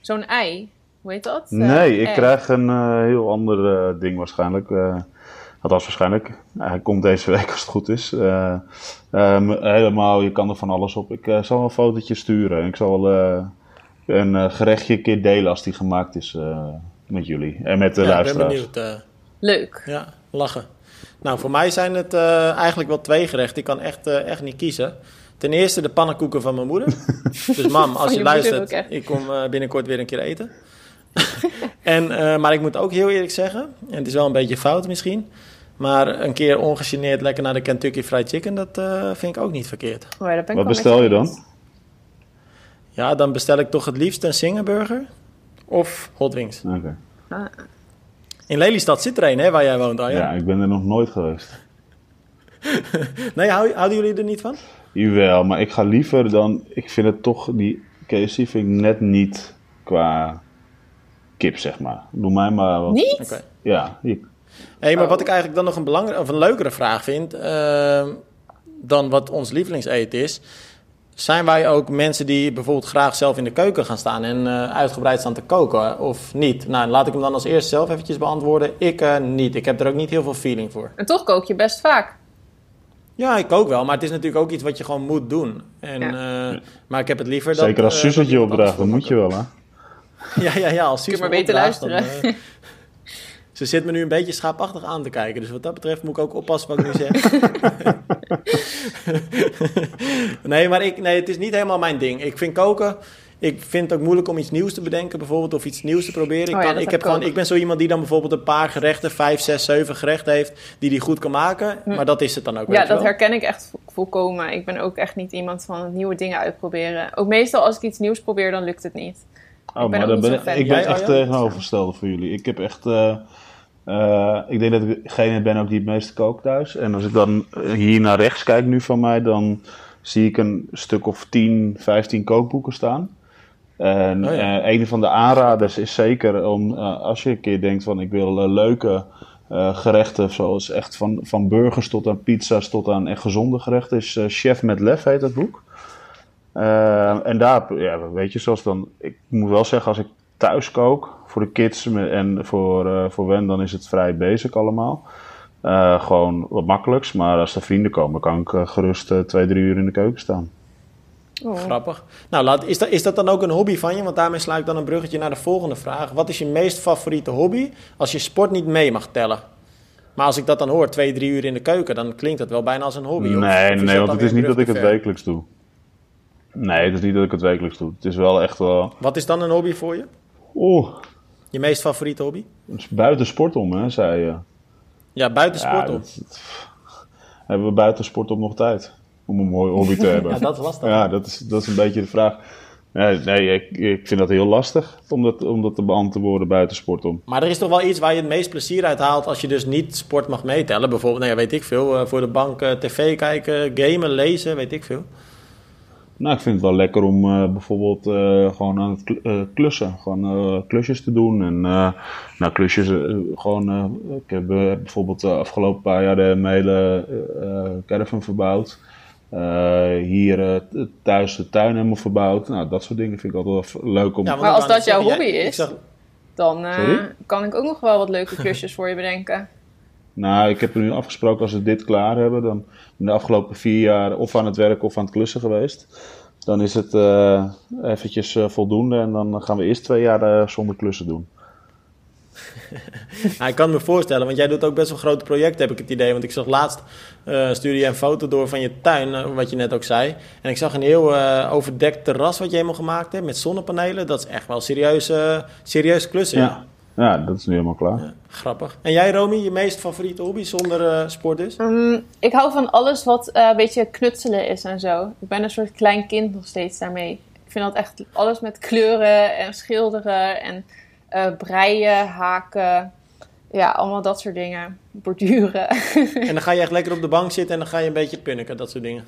[SPEAKER 2] Zo'n ei, hoe heet dat?
[SPEAKER 3] nee, ik krijg een heel ander ding waarschijnlijk. althans waarschijnlijk. Hij komt deze week als het goed is. Um, helemaal, je kan er van alles op. Ik zal wel een fotootje sturen. Ik zal een gerechtje een keer delen als die gemaakt is met jullie. En met de ja, luisteraars. Ik ben benieuwd.
[SPEAKER 2] Leuk.
[SPEAKER 1] Ja, lachen. Nou, voor mij zijn het uh, eigenlijk wel twee gerechten. Ik kan echt, uh, echt niet kiezen. Ten eerste de pannenkoeken van mijn moeder. dus mam, als je, je luistert, ik kom uh, binnenkort weer een keer eten. en, maar ik moet ook heel eerlijk zeggen, en het is wel een beetje fout misschien... maar een keer ongegeneerd lekker naar de Kentucky Fried Chicken... dat vind ik ook niet verkeerd.
[SPEAKER 2] Oh ja,
[SPEAKER 3] Wat bestel je dan?
[SPEAKER 1] Ja, dan bestel ik toch het liefst een Singerburger of hot wings.
[SPEAKER 3] Oké. Okay.
[SPEAKER 1] In Lelystad zit er een, hè, waar jij woont, Arjan?
[SPEAKER 3] Ja, ik ben er nog nooit geweest.
[SPEAKER 1] nee, houden jullie er niet van?
[SPEAKER 3] Jawel, maar ik ga liever dan... Ik vind het toch... Die KFC vind ik net niet qua kip, zeg maar. Doe mij maar wat...
[SPEAKER 2] Niet? Okay.
[SPEAKER 3] Ja.
[SPEAKER 1] hey, maar wat ik eigenlijk dan nog een, belangrijke of een leukere vraag vind... Uh, dan wat ons lievelingseten is... Zijn wij ook mensen die bijvoorbeeld graag zelf in de keuken gaan staan en uh, uitgebreid staan te koken of niet? Nou, laat ik hem dan als eerste zelf eventjes beantwoorden. Ik uh, niet. Ik heb er ook niet heel veel feeling voor.
[SPEAKER 2] En toch kook je best vaak.
[SPEAKER 1] Ja, ik kook wel, maar het is natuurlijk ook iets wat je gewoon moet doen. En, ja. uh, maar ik heb het liever
[SPEAKER 3] Zeker dat... als Suzetje opdraagt, dan moet je wel, hè?
[SPEAKER 1] ja, ja, ja, als Suus
[SPEAKER 2] maar beter luisteren. Dan,
[SPEAKER 1] ze zit me nu een beetje schaapachtig aan te kijken. Dus wat dat betreft moet ik ook oppassen wat ik nu zeg. nee, maar ik, nee, het is niet helemaal mijn ding. Ik vind koken... Ik vind het ook moeilijk om iets nieuws te bedenken, bijvoorbeeld, of iets nieuws te proberen. Ik, oh kan, ik, heb gewoon, ik ben zo iemand die dan bijvoorbeeld een paar gerechten, vijf, zes, zeven gerechten heeft, die die goed kan maken. Hm. Maar dat is het dan ook.
[SPEAKER 2] Ja, dat herken ik echt volkomen. Ik ben ook echt niet iemand van nieuwe dingen uitproberen. Ook meestal als ik iets nieuws probeer, dan lukt het niet.
[SPEAKER 3] Oh, ik ben maar dan ben ik, ik ben echt tegenovergestelde voor jullie. Ik heb echt. Uh, uh, ik denk dat ik degene ben ook die het meeste kookt thuis. En als ik dan hier naar rechts kijk nu van mij, dan zie ik een stuk of 10, 15 kookboeken staan. En oh ja. uh, een van de aanraders is zeker om, uh, als je een keer denkt van ik wil leuke gerechten, zoals echt van, van burgers tot aan pizza's tot aan echt gezonde gerechten, is Chef met Lef heet dat boek. en daar, ja, weet je, zoals dan, ik moet wel zeggen, als ik thuis kook voor de kids en voor, uh, voor Wen, dan is het vrij basic allemaal. eh, gewoon wat makkelijks. Maar als er vrienden komen, kan ik eh, gerust eh, twee, drie uur in de keuken staan.
[SPEAKER 2] Oh.
[SPEAKER 1] Grappig. Nou, laat, is, dat, is dat dan ook een hobby van je? Want daarmee sla ik dan een bruggetje naar de volgende vraag. Wat is je meest favoriete hobby als je sport niet mee mag tellen? Maar als ik dat dan hoor, twee, drie uur in de keuken, dan klinkt dat wel bijna als een hobby. of-
[SPEAKER 3] Nee,
[SPEAKER 1] of
[SPEAKER 3] nee, want het is niet dat ik het wekelijks doe. Nee, het is niet dat ik het wekelijks doe. Het is wel echt wel...
[SPEAKER 1] Wat is dan een hobby voor je?
[SPEAKER 3] Oeh,
[SPEAKER 1] Je meest favoriete hobby?
[SPEAKER 3] is buiten sport om, hè, zei je.
[SPEAKER 1] Ja, buiten
[SPEAKER 3] Ja,
[SPEAKER 1] sport om.
[SPEAKER 3] dat- dat- hebben we buiten sport om nog tijd? Om een mooi hobby te hebben.
[SPEAKER 1] Ja, dat is lastig.
[SPEAKER 3] Ja, dat is, dat is een beetje de vraag. Nee, nee ik, ik vind dat heel lastig om dat, om dat te beantwoorden buiten sport om.
[SPEAKER 1] Maar er is toch wel iets waar je het meest plezier uit haalt als je dus niet sport mag meetellen. Bijvoorbeeld, nou ja, weet ik veel, eh, voor de bank eh, tv kijken, gamen, lezen, weet ik veel.
[SPEAKER 3] Nou, ik vind het wel lekker om eh, bijvoorbeeld eh, gewoon aan het kl- eh, klussen. Gewoon eh, klusjes te doen. En eh, nou, klusjes gewoon... eh, ik heb bijvoorbeeld de afgelopen paar jaar de mijn hele caravan verbouwd. Eh, hier eh, thuis de tuin helemaal verbouwd. Nou, dat soort dingen vind ik altijd wel leuk om...
[SPEAKER 1] Ja,
[SPEAKER 2] Maar als dat jouw hobby is? Dan eh, kan ik ook nog wel wat leuke klusjes voor je bedenken.
[SPEAKER 3] Nou, ik heb er nu afgesproken als we dit klaar hebben, dan in de afgelopen vier jaar of aan het werk of aan het klussen geweest. Dan is het eh, eventjes eh, voldoende en dan gaan we eerst twee jaar eh, zonder klussen doen.
[SPEAKER 1] Ik kan me voorstellen, want jij doet ook best wel grote projecten, heb ik het idee. Want ik zag laatst, eh stuurde je een foto door van je tuin, wat je net ook zei. En ik zag een heel overdekt terras wat je helemaal gemaakt hebt met zonnepanelen. Dat is echt wel serieus, eh, serieus klussen.
[SPEAKER 3] Ja. Ja, dat is nu helemaal klaar.
[SPEAKER 1] Ja, Grappig. En jij, Romy, je meest favoriete hobby zonder eh, sport dus?
[SPEAKER 2] Mm, ik hou van alles wat eh, een beetje knutselen is en zo. Ik ben een soort klein kind nog steeds daarmee. Ik vind dat echt alles met kleuren en schilderen en eh, breien, haken. Ja, allemaal dat soort dingen. Borduren.
[SPEAKER 1] En dan ga je echt lekker op de bank zitten en dan ga je een beetje punniken, dat soort dingen.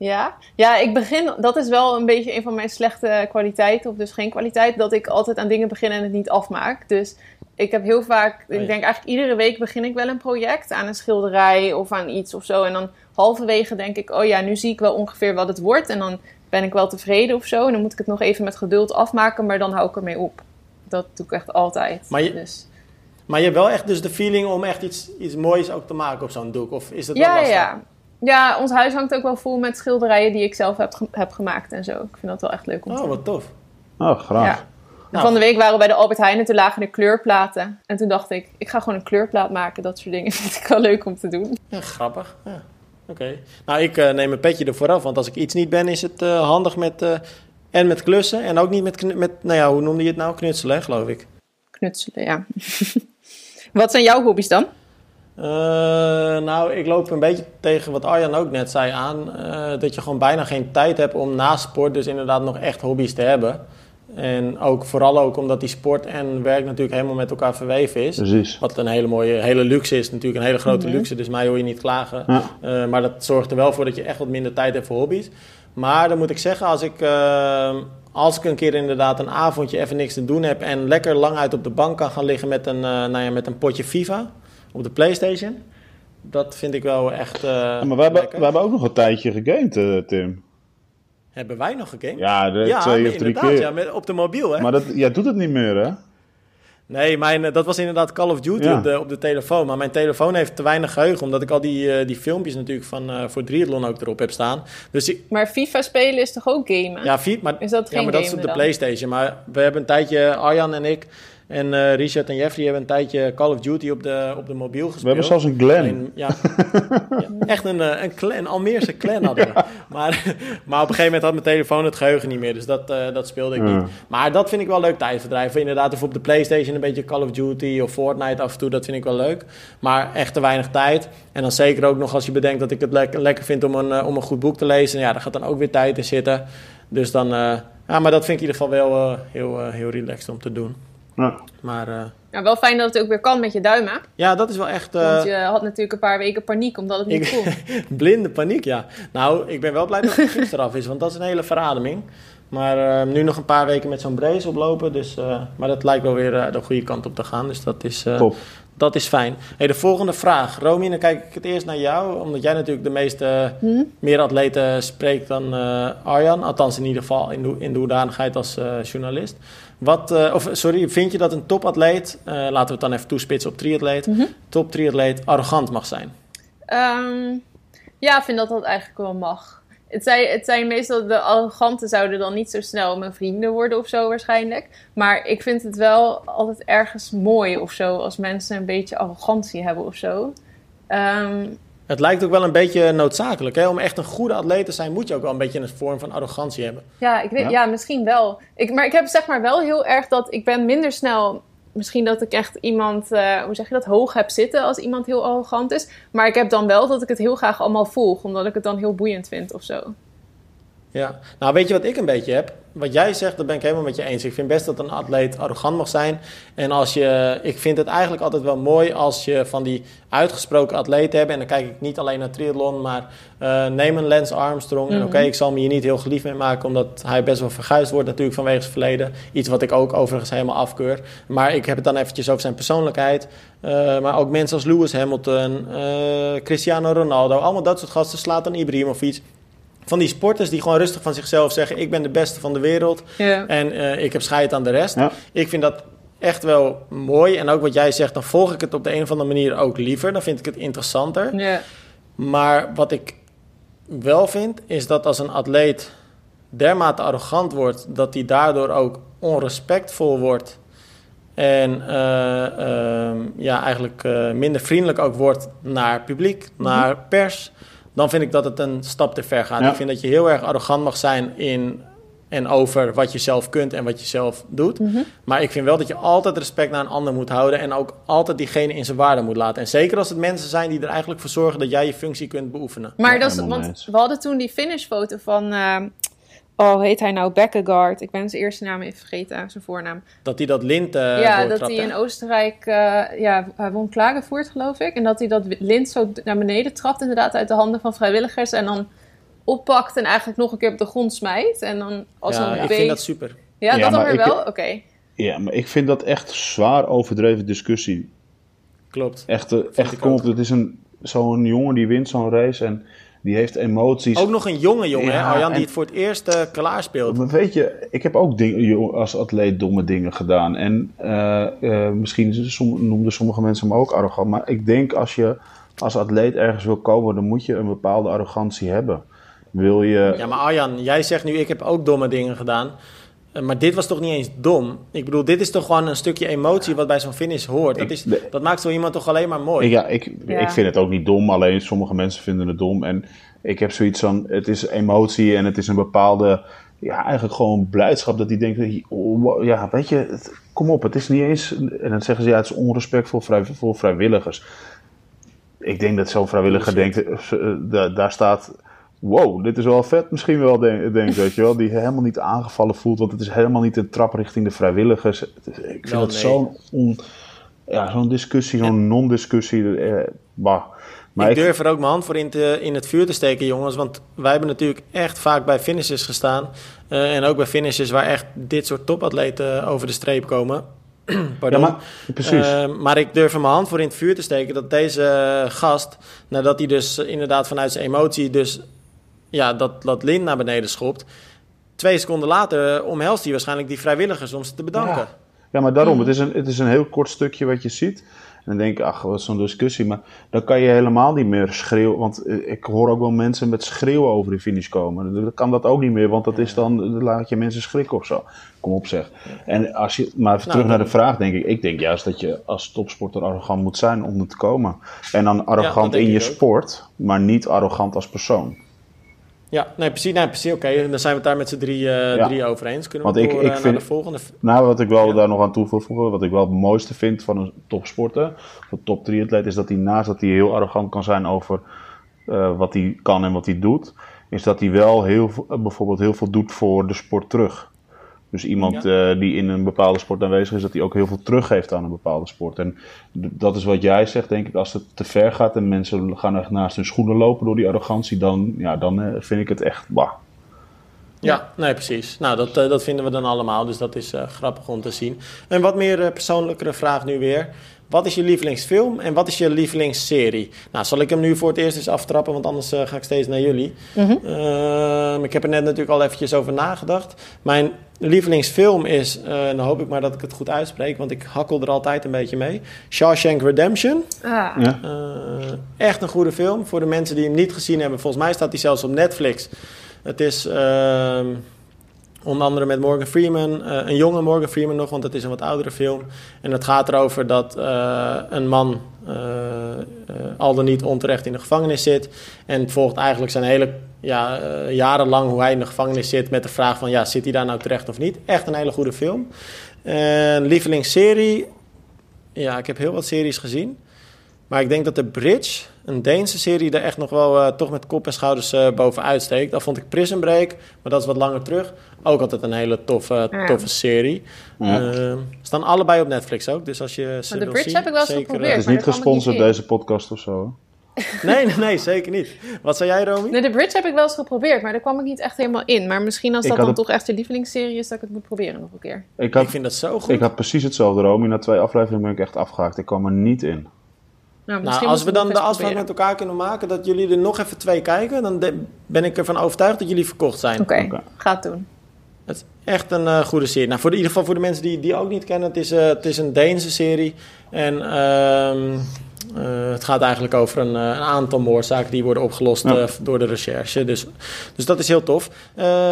[SPEAKER 2] Ja, ja, ik begin, dat is wel een beetje een van mijn slechte kwaliteiten, of dus geen kwaliteit, dat ik altijd aan dingen begin en het niet afmaak. Dus ik heb heel vaak, ik denk eigenlijk iedere week begin ik wel een project aan een schilderij of aan iets of zo. En dan halverwege denk ik, oh ja, nu zie ik wel ongeveer wat het wordt en dan ben ik wel tevreden of zo. En dan moet ik het nog even met geduld afmaken, maar dan hou ik ermee op. Dat doe ik echt altijd.
[SPEAKER 1] Maar je-
[SPEAKER 2] dus.
[SPEAKER 1] Maar je hebt wel echt dus de feeling om echt iets, iets moois ook te maken op zo'n doek? Of is dat wel
[SPEAKER 2] Ja, ja,
[SPEAKER 1] lastig?
[SPEAKER 2] ja. Ja, ons huis hangt ook wel vol met schilderijen die ik zelf heb, ge- heb gemaakt en zo. Ik vind dat wel echt leuk om te
[SPEAKER 1] Oh,
[SPEAKER 2] doen.
[SPEAKER 1] wat tof.
[SPEAKER 3] Oh, graag.
[SPEAKER 2] Ja.
[SPEAKER 1] Nou.
[SPEAKER 2] Van de week waren we bij de Albert Heijn en toen lagen er kleurplaten. En toen dacht ik, ik ga gewoon een kleurplaat maken. Dat soort dingen vind ik wel leuk om te doen.
[SPEAKER 1] Ja, grappig. Ja. Oké. Nou, ik eh, neem een petje ervoor af, want als ik iets niet ben, is het eh, handig met... eh, en met klussen en ook niet met, met, nou ja, hoe noemde je het nou? Knutselen, geloof ik.
[SPEAKER 2] Knutselen, ja. Wat zijn jouw hobby's dan?
[SPEAKER 1] Eh, nou, ik loop een beetje tegen wat Arjan ook net zei aan. eh, dat je gewoon bijna geen tijd hebt om na sport dus inderdaad nog echt hobby's te hebben. En ook vooral ook omdat die sport en werk natuurlijk helemaal met elkaar verweven is.
[SPEAKER 3] Precies.
[SPEAKER 1] Wat een hele mooie, hele luxe is, natuurlijk een hele grote luxe. Dus mij hoor je niet klagen.
[SPEAKER 3] Ja.
[SPEAKER 1] Eh, maar dat zorgt er wel voor dat je echt wat minder tijd hebt voor hobby's. Maar dan moet ik zeggen, als ik, als ik een keer inderdaad een avondje even niks te doen heb... en lekker lang uit op de bank kan gaan liggen met een, eh, nou ja, met een potje FIFA op de Playstation... dat vind ik wel echt eh,
[SPEAKER 3] Ja, maar we hebben, we hebben ook nog een tijdje gegamed, eh, Tim.
[SPEAKER 1] Hebben wij nog gegamed?
[SPEAKER 3] Ja, de,
[SPEAKER 1] Ja,
[SPEAKER 3] twee of drie
[SPEAKER 1] inderdaad,
[SPEAKER 3] keer.
[SPEAKER 1] Ja, met, op de mobiel, hè?
[SPEAKER 3] Maar dat, jij doet het niet meer, hè?
[SPEAKER 1] Nee, mijn, eh, dat was inderdaad Call of Duty
[SPEAKER 3] Ja.
[SPEAKER 1] op, de, op de telefoon. Maar mijn telefoon heeft te weinig geheugen, omdat ik al die, die filmpjes natuurlijk van eh, voor Triathlon ook erop heb staan. Dus ik,
[SPEAKER 2] Maar FIFA spelen is toch ook gamen?
[SPEAKER 1] ja, vier, maar,
[SPEAKER 2] Is dat
[SPEAKER 1] ja,
[SPEAKER 2] geen
[SPEAKER 1] maar dat is op de
[SPEAKER 2] dan?
[SPEAKER 1] PlayStation. Maar we hebben een tijdje, Arjan en ik en eh, Richard en Jeffrey hebben een tijdje Call of Duty op de, op de mobiel gespeeld.
[SPEAKER 3] We hebben zelfs een.
[SPEAKER 1] Alleen, ja, ja, echt een, eh, een, clan, een Almeerse clan hadden we. Maar, maar op een gegeven moment had mijn telefoon het geheugen niet meer. Dus dat, eh, dat speelde ik
[SPEAKER 3] Ja.
[SPEAKER 1] niet. Maar dat vind ik wel leuk tijdverdrijf. Inderdaad, of op de Playstation een beetje Call of Duty of Fortnite af en toe. Dat vind ik wel leuk. Maar echt te weinig tijd. En dan zeker ook nog als je bedenkt dat ik het lekker, lekker vind om een, om een goed boek te lezen. Ja, daar gaat dan ook weer tijd in zitten. Dus dan... ja, maar dat vind ik in ieder geval wel heel, heel relaxed om te doen.
[SPEAKER 3] Ja.
[SPEAKER 1] Maar eh,
[SPEAKER 2] Ja, wel fijn dat het ook weer kan met je duimen.
[SPEAKER 1] ja, dat is wel echt... eh,
[SPEAKER 2] Want je had natuurlijk een paar weken paniek omdat het niet kon.
[SPEAKER 1] Blinde paniek, ja. Nou, ik ben wel blij dat het gips eraf is, want dat is een hele verademing. Maar eh, nu nog een paar weken met zo'n brace oplopen, dus, eh, maar dat lijkt wel weer eh, de goede kant op te gaan. Dus dat is, eh,
[SPEAKER 3] Top.
[SPEAKER 1] dat is fijn. Hey, de volgende vraag. Romy, dan kijk ik het eerst naar jou. Omdat jij natuurlijk de meeste
[SPEAKER 2] Hm?
[SPEAKER 1] meer atleten spreekt dan eh, Arjan. Althans in ieder geval in de, in de hoedanigheid als eh, journalist. Wat, eh, of sorry, vind je dat een topatleet, eh, laten we het dan even toespitsen op triatleet,
[SPEAKER 2] Mhm.
[SPEAKER 1] top triatleet arrogant mag zijn?
[SPEAKER 2] Ehm, ja, ik vind dat dat eigenlijk wel mag. Het zijn, het zijn meestal de arroganten zouden dan niet zo snel mijn vrienden worden of zo waarschijnlijk. Maar ik vind het wel altijd ergens mooi of zo als mensen een beetje arrogantie hebben of zo. Ehm,
[SPEAKER 1] Het lijkt ook wel een beetje noodzakelijk. Hè? Om echt een goede atleet te zijn, moet je ook wel een beetje een vorm van arrogantie hebben.
[SPEAKER 2] ja, ik weet,
[SPEAKER 3] Ja.
[SPEAKER 2] ja. misschien wel. Ik, maar ik heb zeg maar wel heel erg dat ik ben minder snel. Misschien dat ik echt iemand, eh, hoe zeg je dat, hoog heb zitten als iemand heel arrogant is. Maar ik heb dan wel dat ik het heel graag allemaal volg, omdat ik het dan heel boeiend vind of zo.
[SPEAKER 1] Ja, nou weet je wat ik een beetje heb? Wat jij zegt, dat ben ik helemaal met je eens. Ik vind best dat een atleet arrogant mag zijn. En als je, ik vind het eigenlijk altijd wel mooi als je van die uitgesproken atleten hebt. En dan kijk ik niet alleen naar triathlon, maar eh, neem een Lance Armstrong. En
[SPEAKER 2] Mhm.
[SPEAKER 1] oké, ik zal me hier niet heel geliefd mee maken, omdat hij best wel verguisd wordt natuurlijk vanwege zijn verleden. Iets wat ik ook overigens helemaal afkeur. Maar ik heb het dan eventjes over zijn persoonlijkheid. Eh, maar ook mensen als Lewis Hamilton, eh, Cristiano Ronaldo, allemaal dat soort gasten, Slatan Ibrahimovic. Van die sporters die gewoon rustig van zichzelf zeggen: Ik ben de beste van de wereld
[SPEAKER 2] Ja.
[SPEAKER 1] en eh, ik heb scheid aan de rest.
[SPEAKER 3] Ja.
[SPEAKER 1] Ik vind dat echt wel mooi. En ook wat jij zegt, dan volg ik het op de een of andere manier ook liever. Dan vind ik het interessanter.
[SPEAKER 2] Ja.
[SPEAKER 1] Maar wat ik wel vind, is dat als een atleet dermate arrogant wordt, dat hij daardoor ook onrespectvol wordt. En eh, ehm, ja, eigenlijk eh, minder vriendelijk ook wordt naar publiek, naar pers. Dan vind ik dat het een stap te ver gaat.
[SPEAKER 3] Ja.
[SPEAKER 1] Ik vind dat je heel erg arrogant mag zijn in en over wat je zelf kunt en wat je zelf doet.
[SPEAKER 2] Mhm.
[SPEAKER 1] Maar ik vind wel dat je altijd respect naar een ander moet houden en ook altijd diegene in zijn waarde moet laten. En zeker als het mensen zijn die er eigenlijk voor zorgen dat jij je functie kunt beoefenen.
[SPEAKER 2] Maar
[SPEAKER 3] Ja,
[SPEAKER 2] dat is, want we hadden toen die finishfoto van, eh, oh, heet hij nou? Bekkegaard. Ik ben zijn eerste naam even vergeten, zijn voornaam.
[SPEAKER 1] Dat hij dat lint eh
[SPEAKER 2] ja, dat hij in Oostenrijk, eh, ja, hij won Klagenvoort geloof ik. En dat hij dat lint zo naar beneden trapt inderdaad uit de handen van vrijwilligers. En dan oppakt en eigenlijk nog een keer op de grond smijt. En dan als
[SPEAKER 1] ja,
[SPEAKER 2] een
[SPEAKER 1] ik vind dat super.
[SPEAKER 2] Ja,
[SPEAKER 3] Ja,
[SPEAKER 2] dat dan
[SPEAKER 3] maar
[SPEAKER 2] weer
[SPEAKER 3] ik-
[SPEAKER 2] wel? Oké.
[SPEAKER 3] Ja, maar ik vind dat echt zwaar overdreven discussie.
[SPEAKER 1] Klopt.
[SPEAKER 3] Echt, eh, echt kom op, het is een, zo'n jongen die wint zo'n race en die heeft emoties.
[SPEAKER 1] Ook nog een jonge jongen, hè,
[SPEAKER 3] Ja,
[SPEAKER 1] Arjan, die het voor het eerst eh klaar speelt.
[SPEAKER 3] Maar weet je, ik heb ook ding, als atleet domme dingen gedaan. En eh, eh, misschien som- noemden sommige mensen me ook arrogant. Maar ik denk als je als atleet ergens wil komen, dan moet je een bepaalde arrogantie hebben. Wil je.
[SPEAKER 1] Ja, maar Arjan, jij zegt nu, ik heb ook domme dingen gedaan. Eh, Maar dit was toch niet eens dom? Ik bedoel, dit is toch gewoon een stukje emotie wat bij zo'n finish hoort. Dat, is, dat maakt zo iemand toch alleen maar mooi?
[SPEAKER 3] Ja, ik,
[SPEAKER 2] Ja.
[SPEAKER 3] ik vind het ook niet dom, alleen sommige mensen vinden het dom. En ik heb zoiets van, het is emotie en het is een bepaalde, ja, eigenlijk gewoon blijdschap dat die denkt, oh, ja, weet je, het- kom op, het is niet eens, en dan zeggen ze, ja, het is onrespectvol vrij, voor vrijwilligers. Ik denk dat zo'n vrijwilliger denkt, eh, eh, da- daar staat, wow, dit is wel vet misschien wel, denk, denk weet je wel, die helemaal niet aangevallen voelt, want het is helemaal niet een trap richting de vrijwilligers. Ik vind het
[SPEAKER 1] nee.
[SPEAKER 3] zo'n on, ja, zo'n discussie, zo'n non-discussie, eh, bah. Maar
[SPEAKER 1] ik durf er ook mijn hand voor in, te, in het vuur te steken, jongens. Want wij hebben natuurlijk echt vaak bij finishes gestaan. eh, en ook bij finishes waar echt dit soort topatleten over de streep komen.
[SPEAKER 3] ja,
[SPEAKER 1] Pardon.
[SPEAKER 3] maar, precies.
[SPEAKER 1] Eh, maar ik durf er mijn hand voor in het vuur te steken dat deze gast, nadat hij dus eh, inderdaad vanuit zijn emotie dus ja, dat, dat lint naar beneden schopt, twee seconden later omhelst hij waarschijnlijk die vrijwilligers om ze te bedanken.
[SPEAKER 3] Ja. ja, maar daarom, het, is een, het is een heel kort stukje wat je ziet. En dan denk ik, ach, wat is zo'n discussie. Maar dan kan je helemaal niet meer schreeuwen. Want eh, ik hoor ook wel mensen met schreeuwen over de finish komen. Dan kan dat ook niet meer, want dat is dan, dan laat je mensen schrikken of zo. Kom op zeg. En als je, maar even
[SPEAKER 1] Nou,
[SPEAKER 3] terug naar de vraag, denk ik. Ik denk juist dat je als topsporter arrogant moet zijn om er te komen. En dan arrogant in je
[SPEAKER 1] ook.
[SPEAKER 3] sport, maar niet arrogant als persoon.
[SPEAKER 1] Ja, nee, precies. Nee, precies Oké, dan zijn we het daar met z'n drie,
[SPEAKER 3] Ja.
[SPEAKER 1] drie over eens. Kunnen we
[SPEAKER 3] Want ik-
[SPEAKER 1] door,
[SPEAKER 3] ik
[SPEAKER 1] eh, naar
[SPEAKER 3] vind-
[SPEAKER 1] de volgende?
[SPEAKER 3] Nou, wat ik wel
[SPEAKER 1] Ja.
[SPEAKER 3] daar nog aan toe wil voegen, wat ik wel het mooiste vind van een topsporter, een top triatleet, is dat hij naast dat hij heel arrogant kan zijn over eh, wat hij kan en wat hij doet, is dat hij wel heel, bijvoorbeeld heel veel doet voor de sport terug. Dus iemand eh, die in een bepaalde sport aanwezig is, dat hij ook heel veel teruggeeft aan een bepaalde sport. En dat is wat jij zegt, denk ik, als het te ver gaat en mensen gaan echt naast hun schoenen lopen door die arrogantie, dan, ja, dan eh, vind ik het echt, bah.
[SPEAKER 1] Ja, nee, precies. Nou, dat, eh, dat vinden we dan allemaal, dus dat is uh, grappig om te zien. En wat meer uh, persoonlijkere vraag nu weer. Wat is je lievelingsfilm en wat is je lievelingsserie? Nou, zal ik hem nu voor het eerst eens aftrappen, want anders ga ik steeds naar jullie. Mm -hmm. ik heb er net natuurlijk al eventjes over nagedacht. Mijn lievelingsfilm is, dan hoop ik maar dat ik het goed uitspreek, want ik hakkel er altijd een beetje mee. Shawshank Redemption. Ah. Ja. echt een goede film. Voor de mensen die hem niet gezien hebben, volgens mij staat hij zelfs op Netflix. Het is uh, onder andere met Morgan Freeman, uh, een jonge Morgan Freeman nog, want het is een wat oudere film. En het gaat erover dat uh, een man uh, al dan niet onterecht in de gevangenis zit. En volgt eigenlijk zijn hele ja, jarenlang hoe hij in de gevangenis zit met de vraag van ja, zit hij daar nou terecht of niet? Echt een hele goede film. lievelingsserie, ja, ik heb heel wat series gezien. Maar ik denk dat de Bridge, een Deense serie, er echt nog wel uh, toch met kop en schouders uh, bovenuit steekt. Dat vond ik Prison Break, maar dat is wat langer terug. Ook altijd een hele toffe, ja. toffe serie. Ja. Uh, staan allebei op Netflix ook, dus als je ze
[SPEAKER 2] maar de Bridge heb ik wel eens geprobeerd.
[SPEAKER 3] Het is niet gesponsord deze podcast of zo.
[SPEAKER 1] nee, nee, nee, zeker niet. Wat zei jij, Romy?
[SPEAKER 2] Nee, de Bridge heb ik wel eens geprobeerd, maar daar kwam ik niet echt helemaal in. Maar misschien als dat dan het... toch echt je lievelingsserie is, dat ik het moet proberen nog een keer.
[SPEAKER 1] Ik, had, ik vind dat zo goed.
[SPEAKER 3] Ik had precies hetzelfde, Romy. Na twee afleveringen ben ik echt afgehaakt. Ik kwam er niet in.
[SPEAKER 1] Nou, nou als we dan de afspraak met elkaar kunnen maken dat jullie er nog even twee kijken, dan ben ik ervan overtuigd dat jullie verkocht zijn.
[SPEAKER 2] Oké, okay. ga het doen.
[SPEAKER 1] Het is echt een uh, goede serie. Nou, voor de, in ieder geval voor de mensen die die ook niet kennen, het is, uh, het is een Deense serie. En uh, het gaat eigenlijk over een, een, aantal moordzaken die worden opgelost ja. door de recherche. Dus, dus dat is heel tof.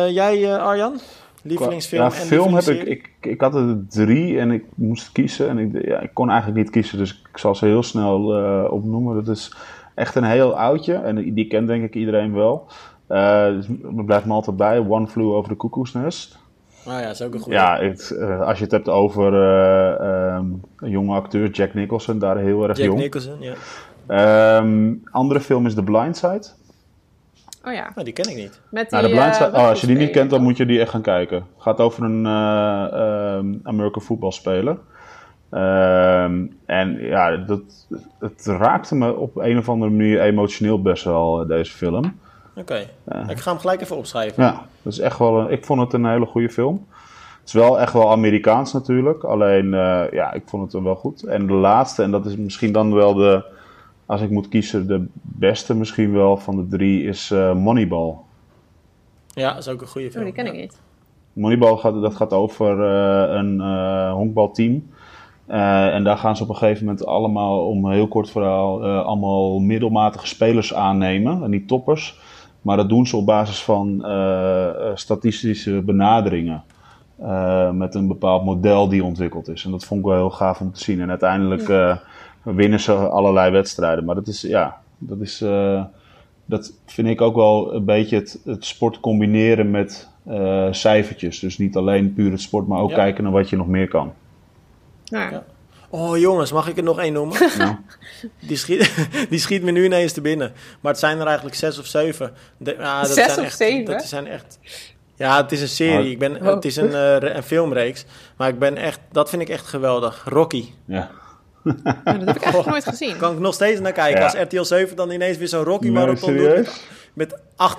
[SPEAKER 1] jij, Arjan? Lievelingsfilm
[SPEAKER 3] ja, film heb ik, ik, ik had er drie en ik moest kiezen. En ik, ja, ik kon eigenlijk niet kiezen, dus ik zal ze heel snel uh, opnoemen. Dat is echt een heel oudje en die kent denk ik iedereen wel. Uh, dus er blijft me altijd bij. One Flew Over the Cuckoo's Nest.
[SPEAKER 1] Ah ja, is ook een goede.
[SPEAKER 3] Ja, het, uh, als je het hebt over um, een jonge acteur, Jack Nicholson, daar heel erg
[SPEAKER 1] Jack
[SPEAKER 3] jong.
[SPEAKER 1] Jack Nicholson, ja.
[SPEAKER 3] Um, andere film is The Blind Side.
[SPEAKER 2] Oh ja.
[SPEAKER 1] Oh, die ken ik niet.
[SPEAKER 2] Met
[SPEAKER 3] nou,
[SPEAKER 2] die,
[SPEAKER 3] de Blind
[SPEAKER 2] uh,
[SPEAKER 3] oh, als je die niet kent, dan moet je die echt gaan kijken. Het gaat over een uh, American voetbalspeler. Um, en ja, dat, het raakte me op een of andere manier emotioneel best wel, deze film.
[SPEAKER 1] Oké, okay. ik ga hem gelijk even opschrijven.
[SPEAKER 3] Ja, dat is echt wel een, ik vond het een hele goede film. Het is wel echt wel Amerikaans natuurlijk, alleen uh, ja, ik vond het wel goed. En de laatste, en dat is misschien dan wel de, als ik moet kiezen, de beste misschien wel van de drie is uh, Moneyball.
[SPEAKER 1] Ja, dat is ook een goede film.
[SPEAKER 2] Oh, die ken ik niet.
[SPEAKER 3] Moneyball gaat, dat gaat over uh, een uh, honkbalteam. en daar gaan ze op een gegeven moment allemaal, om een heel kort verhaal, allemaal middelmatige spelers aannemen. En niet toppers. Maar dat doen ze op basis van statistische benaderingen. met een bepaald model die ontwikkeld is. En dat vond ik wel heel gaaf om te zien. En uiteindelijk... Ja winnen ze allerlei wedstrijden. Maar dat is, ja, dat is, uh, dat vind ik ook wel een beetje het, het sport combineren met uh, cijfertjes. Dus niet alleen puur het sport, maar ook ja. kijken naar wat je nog meer kan.
[SPEAKER 2] Ja. ja.
[SPEAKER 1] Oh jongens, mag ik er nog één noemen?
[SPEAKER 3] Ja.
[SPEAKER 1] Die, schiet, die schiet me nu ineens te binnen. Maar het zijn er eigenlijk zes of zeven.
[SPEAKER 2] De, ah, dat zes zijn of
[SPEAKER 1] echt,
[SPEAKER 2] zeven?
[SPEAKER 1] Dat zijn echt... Ja, het is een serie. Ik ben, oh. Het is een, uh, een filmreeks. Maar ik ben echt, dat vind ik echt geweldig. Rocky.
[SPEAKER 3] Ja.
[SPEAKER 2] Nou, dat heb ik echt nooit gezien.
[SPEAKER 1] Kan ik nog steeds naar kijken. Ja. Als RTL 7 dan ineens weer zo'n Rocky Marathon nee, doet. Met,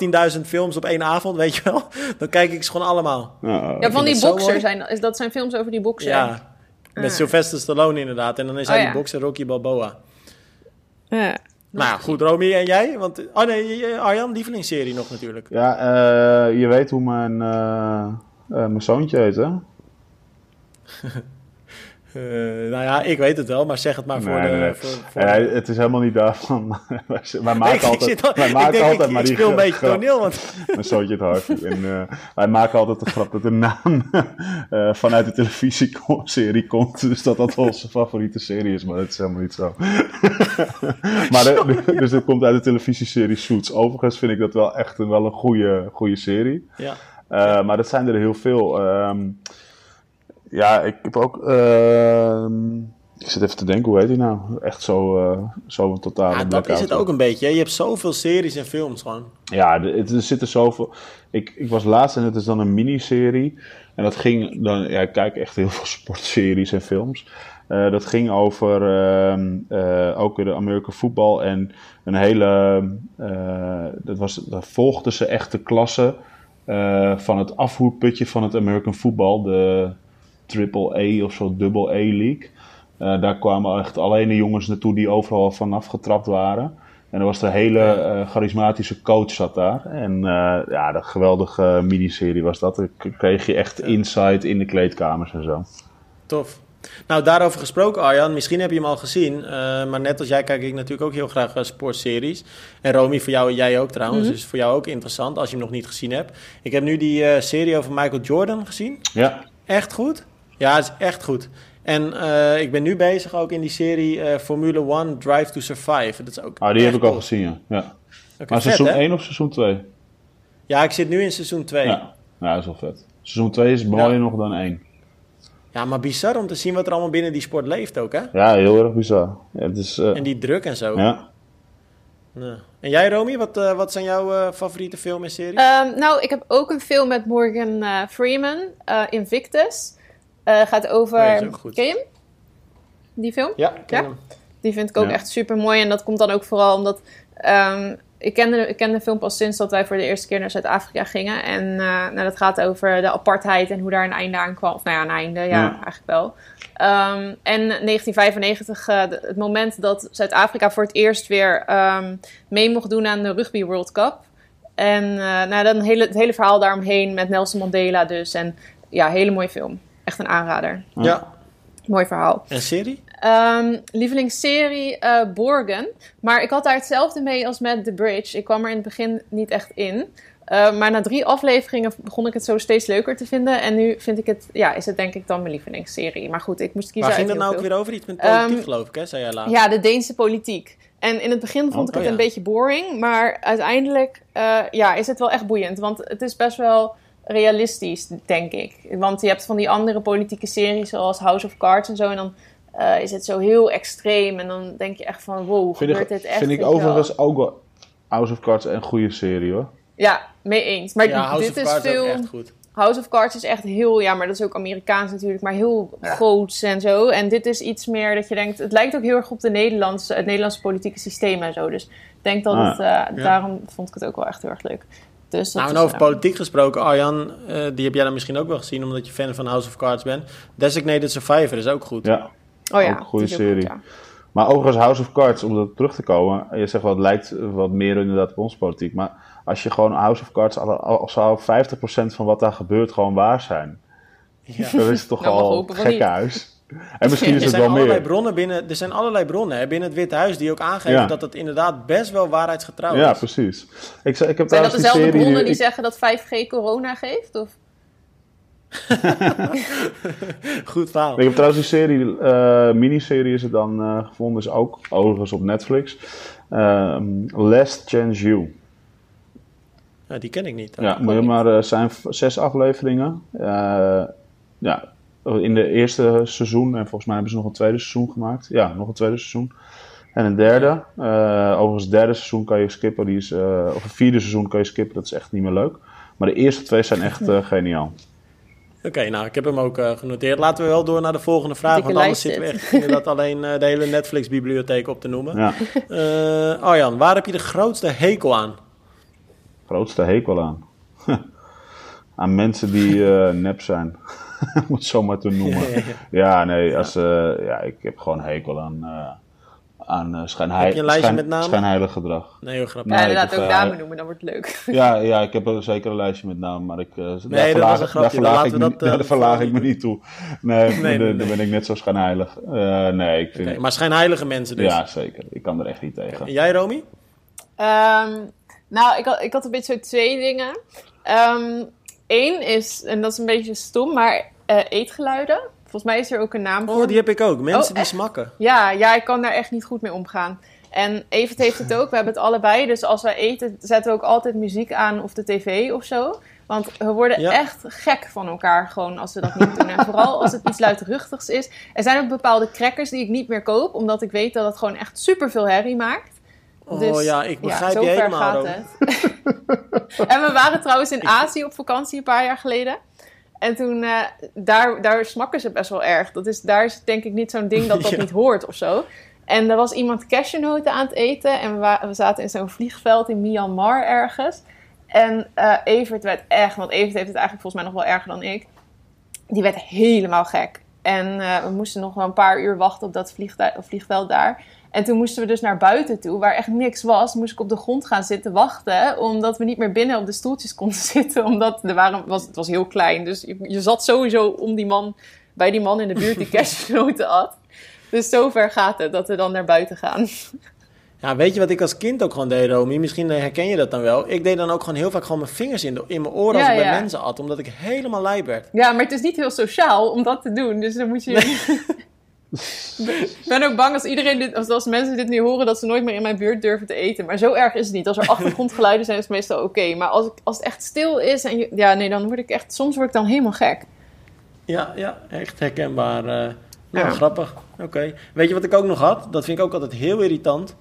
[SPEAKER 1] met 18.000 films op één avond, weet je wel. Dan kijk ik ze gewoon allemaal.
[SPEAKER 2] Ja, ja van die bokser zijn, is, dat zijn films over die bokser.
[SPEAKER 1] Ja, met ah. Sylvester Stallone inderdaad. En dan is hij oh, die bokser Rocky Balboa.
[SPEAKER 2] Ja.
[SPEAKER 1] Nou ja, goed, Romy en jij? Want, oh nee, Arjan, lievelingsserie nog natuurlijk.
[SPEAKER 3] Ja, uh, je weet hoe mijn, uh, uh, mijn zoontje heet, hè?
[SPEAKER 1] Uh, nou ja, ik weet het wel, maar zeg het maar voor
[SPEAKER 3] nee,
[SPEAKER 1] de...
[SPEAKER 3] Nee.
[SPEAKER 1] Voor, voor
[SPEAKER 3] ja, het is helemaal niet daarvan. wij maken altijd...
[SPEAKER 1] Al,
[SPEAKER 3] wij maken
[SPEAKER 1] denk,
[SPEAKER 3] altijd
[SPEAKER 1] ik,
[SPEAKER 3] maar
[SPEAKER 1] ik
[SPEAKER 3] die
[SPEAKER 1] speel een beetje toneel, want...
[SPEAKER 3] Mijn zoontje het Harvey. En uh, wij maken altijd de grap dat de naam uh, vanuit de televisieserie komt. Dus dat dat onze favoriete serie is, maar dat is helemaal niet zo. maar de, de, dus dat komt uit de televisieserie Suits. Overigens vind ik dat wel echt een, wel een goede, goede serie.
[SPEAKER 1] Ja.
[SPEAKER 3] Maar dat zijn er heel veel. Um, ja, ik heb ook. Uh, ik zit even te denken, hoe heet die nou? Echt zo, uh, zo een totale
[SPEAKER 1] ja, Dat is het ook een beetje. Hè? Je hebt zoveel series en films gewoon.
[SPEAKER 3] Ja, er, er zitten zoveel. Ik, ik was laatst en het is dan een miniserie. En dat ging dan. Ja, ik kijk echt heel veel sportseries en films. Uh, dat ging over uh, ook weer de Amerika voetbal en een hele. dat, was, dat volgden ze echt de klasse eh, van het afvoerputje van het American Football, de Triple A of zo, Double A League. Eh, daar kwamen echt alleen de jongens naartoe die overal vanaf getrapt waren. En er was de hele eh, charismatische coach zat daar. En uh, ja, de geweldige miniserie was dat. Dan kreeg je echt insight in de kleedkamers en zo.
[SPEAKER 1] Tof. Nou, daarover gesproken, Arjan. Misschien heb je hem al gezien. Uh, maar net als jij kijk ik natuurlijk ook heel graag uh, sportseries. En Romy, voor jou en jij ook trouwens. Mm -hmm. Dus voor jou ook interessant als je hem nog niet gezien hebt. Ik heb nu die uh, serie over Michael Jordan gezien.
[SPEAKER 3] Ja.
[SPEAKER 1] Echt goed. Ja, het is echt goed. En ik ben nu bezig ook in die serie Formule 1 Drive to Survive. Dat is ook
[SPEAKER 3] ah, die heb ik al gezien, ja. ja. Okay, maar vet, seizoen hè? 1 of seizoen 2?
[SPEAKER 1] Ja, ik zit nu in seizoen 2.
[SPEAKER 3] Ja, ja dat is wel vet. Seizoen 2 is mooier ja. nog dan 1.
[SPEAKER 1] Ja, maar bizar om te zien wat er allemaal binnen die sport leeft ook, hè?
[SPEAKER 3] Ja, heel erg bizar. Ja, het is, uh...
[SPEAKER 1] En die druk en zo.
[SPEAKER 3] Ja.
[SPEAKER 1] ja. En jij, Romy, wat, uh, wat zijn jouw uh, favoriete film en series?
[SPEAKER 2] Um, nou, ik heb ook een film met Morgan Freeman, Invictus. Gaat over...
[SPEAKER 1] Nee,
[SPEAKER 2] Ken je hem? Die film?
[SPEAKER 1] Ja, ken ja? hem.
[SPEAKER 2] Die vind ik ook echt super mooi. En dat komt dan ook vooral omdat... Um, ik kende, ik kende de film pas sinds dat wij voor de eerste keer naar Zuid-Afrika gingen. En uh, nou, dat gaat over de apartheid en hoe daar een einde aan kwam. Of nou ja, een einde, ja, ja. eigenlijk wel. Um, en 1995, uh, het moment dat Zuid-Afrika voor het eerst weer um, mee mocht doen aan de Rugby World Cup. En uh, nou, dan hele, het hele verhaal daaromheen met Nelson Mandela dus. En ja, hele mooie film. Echt een aanrader.
[SPEAKER 1] Ja.
[SPEAKER 2] Mooi verhaal.
[SPEAKER 1] En serie?
[SPEAKER 2] Um, lievelingsserie uh, Borgen. Maar ik had daar hetzelfde mee als met The Bridge. Ik kwam er in het begin niet echt in. Uh, maar na drie afleveringen begon ik het zo steeds leuker te vinden. En nu vind ik het, ja, is het denk ik dan mijn lievelingsserie. Maar goed, ik moest kiezen
[SPEAKER 1] Waar ging dat nou ook
[SPEAKER 2] veel.
[SPEAKER 1] weer over? Iets met politiek um, geloof ik, hè? Zei jij later.
[SPEAKER 2] Ja, de Deense politiek. En in het begin vond
[SPEAKER 1] Oh,
[SPEAKER 2] ik het
[SPEAKER 1] ja.
[SPEAKER 2] een beetje boring. Maar uiteindelijk uh, ja, is het wel echt boeiend. Want het is best wel realistisch, denk ik. Want je hebt van die andere politieke series zoals House of Cards en zo. En dan uh, is het zo heel extreem. En dan denk je echt van, wow,
[SPEAKER 3] Vind
[SPEAKER 2] gebeurt
[SPEAKER 3] ik,
[SPEAKER 2] dit echt?
[SPEAKER 3] vind ik overigens ook wel House of Cards een goede serie hoor.
[SPEAKER 2] Ja, mee eens. Maar
[SPEAKER 1] ja, House
[SPEAKER 2] dit
[SPEAKER 1] of
[SPEAKER 2] is
[SPEAKER 1] Cards
[SPEAKER 2] veel...
[SPEAKER 1] ook echt goed.
[SPEAKER 2] House of Cards is echt heel, ja, maar dat is ook Amerikaans natuurlijk, maar heel groots en zo. En dit is iets meer dat je denkt, het lijkt ook heel erg op de Nederlandse, het Nederlandse politieke systeem en zo. Dus ik denk dat
[SPEAKER 3] Ah.
[SPEAKER 2] het, uh, daarom vond ik het ook wel echt heel erg leuk. Dus dat
[SPEAKER 1] Nou, en
[SPEAKER 2] is,
[SPEAKER 1] over politiek gesproken, Arjan, uh, die heb jij dan misschien ook wel gezien, omdat je fan van House of Cards bent. Designated Survivor is ook goed.
[SPEAKER 3] Ja,
[SPEAKER 2] oh ja,
[SPEAKER 3] ook een goede
[SPEAKER 2] is
[SPEAKER 3] serie.
[SPEAKER 2] goed, ja.
[SPEAKER 3] Maar overigens House of Cards, om erop terug te komen. Je zegt wel, het lijkt wat meer inderdaad op ons politiek. Maar als je gewoon House of Cards, al, al zou 50% van wat daar gebeurt gewoon waar zijn.
[SPEAKER 1] Ja.
[SPEAKER 3] Dan is het toch
[SPEAKER 2] Nou,
[SPEAKER 3] al gek huis. En misschien is
[SPEAKER 1] Er
[SPEAKER 3] het
[SPEAKER 1] zijn,
[SPEAKER 3] wel
[SPEAKER 1] allerlei
[SPEAKER 3] meer.
[SPEAKER 1] bronnen binnen, er zijn allerlei bronnen hè, binnen het Witte Huis die ook aangeven
[SPEAKER 3] Ja.
[SPEAKER 1] dat het inderdaad best wel waarheidsgetrouw
[SPEAKER 3] Ja,
[SPEAKER 1] is.
[SPEAKER 3] precies. Ik, ik heb
[SPEAKER 2] Zijn dat dezelfde
[SPEAKER 3] serie...
[SPEAKER 2] bronnen die
[SPEAKER 3] ik-
[SPEAKER 2] zeggen dat 5G corona geeft? Of?
[SPEAKER 1] Goed verhaal.
[SPEAKER 3] Ik heb trouwens die serie, eh, miniserie is het dan eh, gevonden, is ook overigens op Netflix. Ehm Last Chance You.
[SPEAKER 1] Ja, die ken ik niet.
[SPEAKER 3] Ja, je maar eh, zijn zes afleveringen. Eh, ja, in de eerste seizoen, en volgens mij hebben ze nog een tweede seizoen gemaakt. Ja, nog een tweede seizoen. En een derde. Eh, overigens, het derde seizoen kan je skippen. Die is, eh, of het vierde seizoen kan je skippen, dat is echt niet meer leuk. Maar de eerste twee zijn echt eh, geniaal.
[SPEAKER 1] Oké, nou, ik heb hem ook eh, genoteerd. Laten we wel door naar de volgende vraag,
[SPEAKER 2] Dikke
[SPEAKER 1] want anders zitten we
[SPEAKER 2] dit.
[SPEAKER 1] echt inderdaad alleen eh, de hele Netflix-bibliotheek op te noemen.
[SPEAKER 3] Ja,
[SPEAKER 1] Arjan, waar heb je de grootste hekel aan?
[SPEAKER 3] grootste hekel aan. aan mensen die eh, nep zijn. Om het zo maar te noemen. Ja, nee, als, eh, ja, ik heb gewoon hekel aan, eh aan eh, schijnhei-
[SPEAKER 1] Heb je een lijstje
[SPEAKER 3] schijn-
[SPEAKER 1] met namen?
[SPEAKER 3] schijnheilig gedrag.
[SPEAKER 1] Nee, heel grappig.
[SPEAKER 2] Ja,
[SPEAKER 3] Nee,
[SPEAKER 2] inderdaad,
[SPEAKER 3] ik
[SPEAKER 2] ook
[SPEAKER 3] eh,
[SPEAKER 2] namen noemen, dan wordt het leuk.
[SPEAKER 3] Ja, ja, ik heb er zeker een lijstje met namen, maar ik, eh, daar
[SPEAKER 1] dat
[SPEAKER 3] verlaag,
[SPEAKER 1] was een grapje.
[SPEAKER 3] daar verlaag ik,
[SPEAKER 1] laten we
[SPEAKER 3] me,
[SPEAKER 1] dat, eh,
[SPEAKER 3] daar verlaag ik me
[SPEAKER 1] niet
[SPEAKER 3] toe. Nee,
[SPEAKER 1] nee,
[SPEAKER 3] dan,
[SPEAKER 1] nee.
[SPEAKER 3] dan ben ik net zo schijnheilig. Eh, nee, ik vind...
[SPEAKER 1] Maar schijnheilige mensen dus.
[SPEAKER 3] Ja, zeker. Ik kan er echt niet tegen.
[SPEAKER 1] En jij, Romy?
[SPEAKER 2] Ehm, nou, ik had, ik had een beetje zo twee dingen. Eén is, en dat is een beetje stom, maar eh, eetgeluiden. Volgens mij is er ook een naam voor.
[SPEAKER 1] Oh, die heb ik ook. Mensen
[SPEAKER 2] Oh,
[SPEAKER 1] die smakken.
[SPEAKER 2] Ja, ja, ik kan daar echt niet goed mee omgaan. En Evert heeft het ook. We hebben het allebei. Dus als wij eten, zetten we ook altijd muziek aan of de tv of zo. Want we worden
[SPEAKER 1] Ja.
[SPEAKER 2] echt gek van elkaar gewoon als we dat niet doen. En vooral als het iets luidruchtigs is. Er zijn ook bepaalde crackers die ik niet meer koop. Omdat ik weet dat het gewoon echt super veel herrie maakt.
[SPEAKER 1] Oh
[SPEAKER 2] Dus,
[SPEAKER 1] ja, ik begrijp
[SPEAKER 2] zo
[SPEAKER 1] je
[SPEAKER 2] ver
[SPEAKER 1] helemaal,
[SPEAKER 2] gaat het. en we waren trouwens in Azië op vakantie een paar jaar geleden. En toen, eh, daar, daar smakken ze best wel erg. Dat is, daar is denk ik niet zo'n ding dat dat
[SPEAKER 1] Ja.
[SPEAKER 2] niet hoort of zo. En er was iemand cashewnoten aan het eten. En we, we zaten in zo'n vliegveld in Myanmar ergens. En uh, Evert werd echt, want Evert heeft het eigenlijk volgens mij nog wel erger dan ik. Die werd helemaal gek. En uh, we moesten nog wel een paar uur wachten op dat vliegveld daar. En toen moesten we dus naar buiten toe, waar echt niks was. Moest ik op de grond gaan zitten wachten, omdat we niet meer binnen op de stoeltjes konden zitten. Omdat er waren, was, het was heel klein. Dus je, je zat sowieso om die man, bij die man in de buurt die cashgenoten had. Dus zover gaat het, dat we dan naar buiten gaan.
[SPEAKER 1] Ja, weet je wat ik als kind ook gewoon deed, Romy? Misschien herken je dat dan wel. Ik deed dan ook gewoon heel vaak gewoon mijn vingers in, de, in mijn oren als ik bij mensen at, omdat ik helemaal lijp werd.
[SPEAKER 2] Ja, maar het is niet heel sociaal om dat te doen, dus dan moet je... Ik ben ook bang als iedereen dit, als, als mensen dit nu horen, dat ze nooit meer in mijn buurt durven te eten. Maar zo erg is het niet. Als er achtergrondgeluiden zijn, is het meestal oké. Maar als, ik, als het echt stil is en je, ja, nee, dan word ik echt, soms word ik dan helemaal gek.
[SPEAKER 1] Ja, ja, echt herkenbaar. Uh, nou, grappig. Oké. Weet je wat ik ook nog had? Dat vind ik ook altijd heel irritant.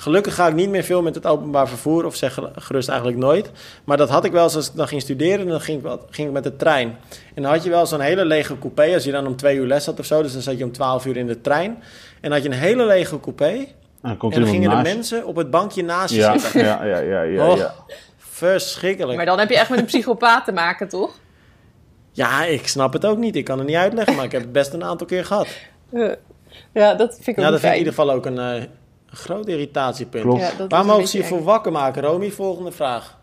[SPEAKER 1] Gelukkig ga ik niet meer veel met het openbaar vervoer, of zeg gerust eigenlijk nooit. Maar dat had ik wel als ik dan ging studeren, dan ging ik, ging ik met de trein. En dan had je wel zo'n hele lege coupé, als je dan om twee uur les had of zo, dus dan zat je om twaalf uur in de trein. En dan had je een hele lege coupé. En, dan, en dan gingen de mensen op het bankje naast je
[SPEAKER 3] ja,
[SPEAKER 1] zitten.
[SPEAKER 3] Ja, ja, ja, ja, ja.
[SPEAKER 1] Verschrikkelijk.
[SPEAKER 2] Maar dan heb je echt met een psychopaat te maken, toch?
[SPEAKER 1] Ja, ik snap het ook niet. Ik kan het niet uitleggen, maar ik heb het best een aantal keer gehad.
[SPEAKER 2] Ja, dat vind ik ook
[SPEAKER 1] Ja, dat
[SPEAKER 2] vind
[SPEAKER 1] ik in ieder geval ook een, uh, groot irritatiepunt. Ja, Waar mogen ze je voor wakker maken, Romy? Volgende vraag.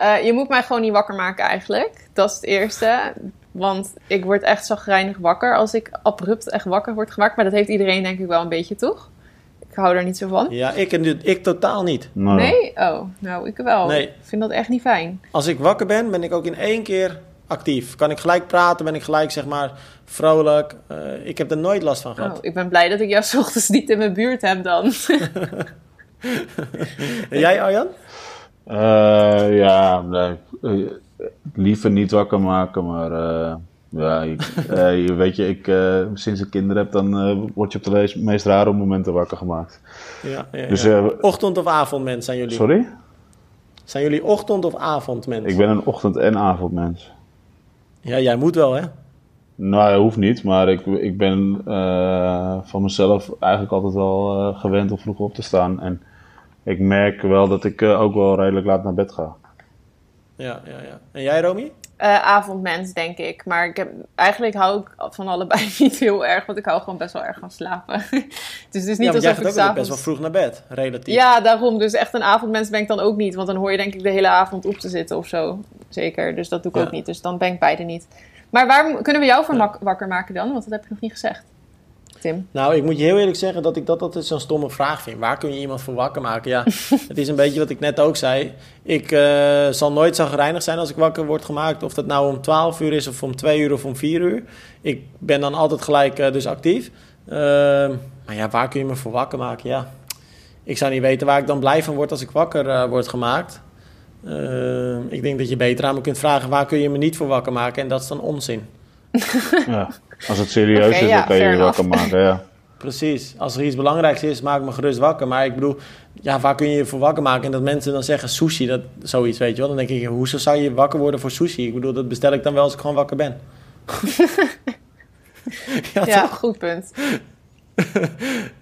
[SPEAKER 2] Uh, je moet mij gewoon niet wakker maken eigenlijk. Dat is het eerste. Want ik word echt zagrijnig wakker als ik abrupt echt wakker word gemaakt. Maar dat heeft iedereen denk ik wel een beetje, toch? Ik hou daar niet zo van.
[SPEAKER 1] Ja, ik, ik totaal niet.
[SPEAKER 2] Nee. nee? Oh, nou, ik wel. Nee. Ik vind dat echt niet fijn.
[SPEAKER 1] Als ik wakker ben, ben ik ook in één keer actief. Kan ik gelijk praten, ben ik gelijk zeg maar vrolijk. Uh, ik heb er nooit last van gehad. Oh,
[SPEAKER 2] ik ben blij dat ik jou s ochtends niet in mijn buurt heb dan.
[SPEAKER 1] en jij Arjan?
[SPEAKER 3] Uh, ja, nee. Uh, liever niet wakker maken, maar ja, ik, weet je, ik, sinds ik kinderen heb, dan word je op de meest rare momenten wakker gemaakt.
[SPEAKER 1] Ja, ja, dus, Ochtend- of avondmens zijn jullie?
[SPEAKER 3] Sorry?
[SPEAKER 1] Zijn jullie ochtend- of avondmens?
[SPEAKER 3] Ik ben een ochtend- en avondmens.
[SPEAKER 1] Ja, jij moet wel, hè?
[SPEAKER 3] Nou, dat hoeft niet, maar ik, ik ben uh, van mezelf eigenlijk altijd wel uh, gewend om vroeg op te staan. En ik merk wel dat ik uh, ook wel redelijk laat naar bed ga.
[SPEAKER 1] Ja, ja, ja. En jij, Romy?
[SPEAKER 2] Avondmens, denk ik. Maar ik heb, eigenlijk hou ik van allebei niet heel erg, want ik hou gewoon best wel erg van slapen. dus het is niet
[SPEAKER 1] ja,
[SPEAKER 2] alsof
[SPEAKER 1] jij
[SPEAKER 2] ik
[SPEAKER 1] gaat ook best wel vroeg naar bed, relatief.
[SPEAKER 2] Ja, daarom. Dus echt een avondmens ben ik dan ook niet. Want dan hoor je denk ik de hele avond op te zitten of zo. Zeker. Dus dat doe ik
[SPEAKER 1] Ja.
[SPEAKER 2] ook niet. Dus dan ben ik beide niet. Maar waar kunnen we jou voor mak- wakker maken dan? Want dat heb ik nog niet gezegd. Tim.
[SPEAKER 1] Nou, ik moet je heel eerlijk zeggen dat ik dat altijd zo'n stomme vraag vind. Waar kun je iemand voor wakker maken? Ja, het is een beetje wat ik net ook zei. Ik eh, zal nooit zagrijnig zijn als ik wakker word gemaakt. Of dat nou om 12 uur is, of om 2 uur, of om 4 uur. Ik ben dan altijd gelijk eh, dus actief. Ehm, maar ja, waar kun je me voor wakker maken? Ja, ik zou niet weten waar ik dan blij van word als ik wakker eh, word gemaakt. Ehm, ik denk dat je beter aan me kunt vragen waar kun je me niet voor wakker maken. En dat is dan onzin.
[SPEAKER 3] Ja. Als het serieus is,
[SPEAKER 2] ja,
[SPEAKER 3] dan kan je je wakker maken, ja.
[SPEAKER 1] Precies. Als er iets belangrijks is, maak me gerust wakker. Maar ik bedoel, ja, waar kun je je voor wakker maken? En dat mensen dan zeggen sushi, dat, zoiets, weet je wel. Dan denk ik, hoezo zou je wakker worden voor sushi? Ik bedoel, dat bestel ik dan wel als ik gewoon wakker ben. ja,
[SPEAKER 2] Ja, goed punt.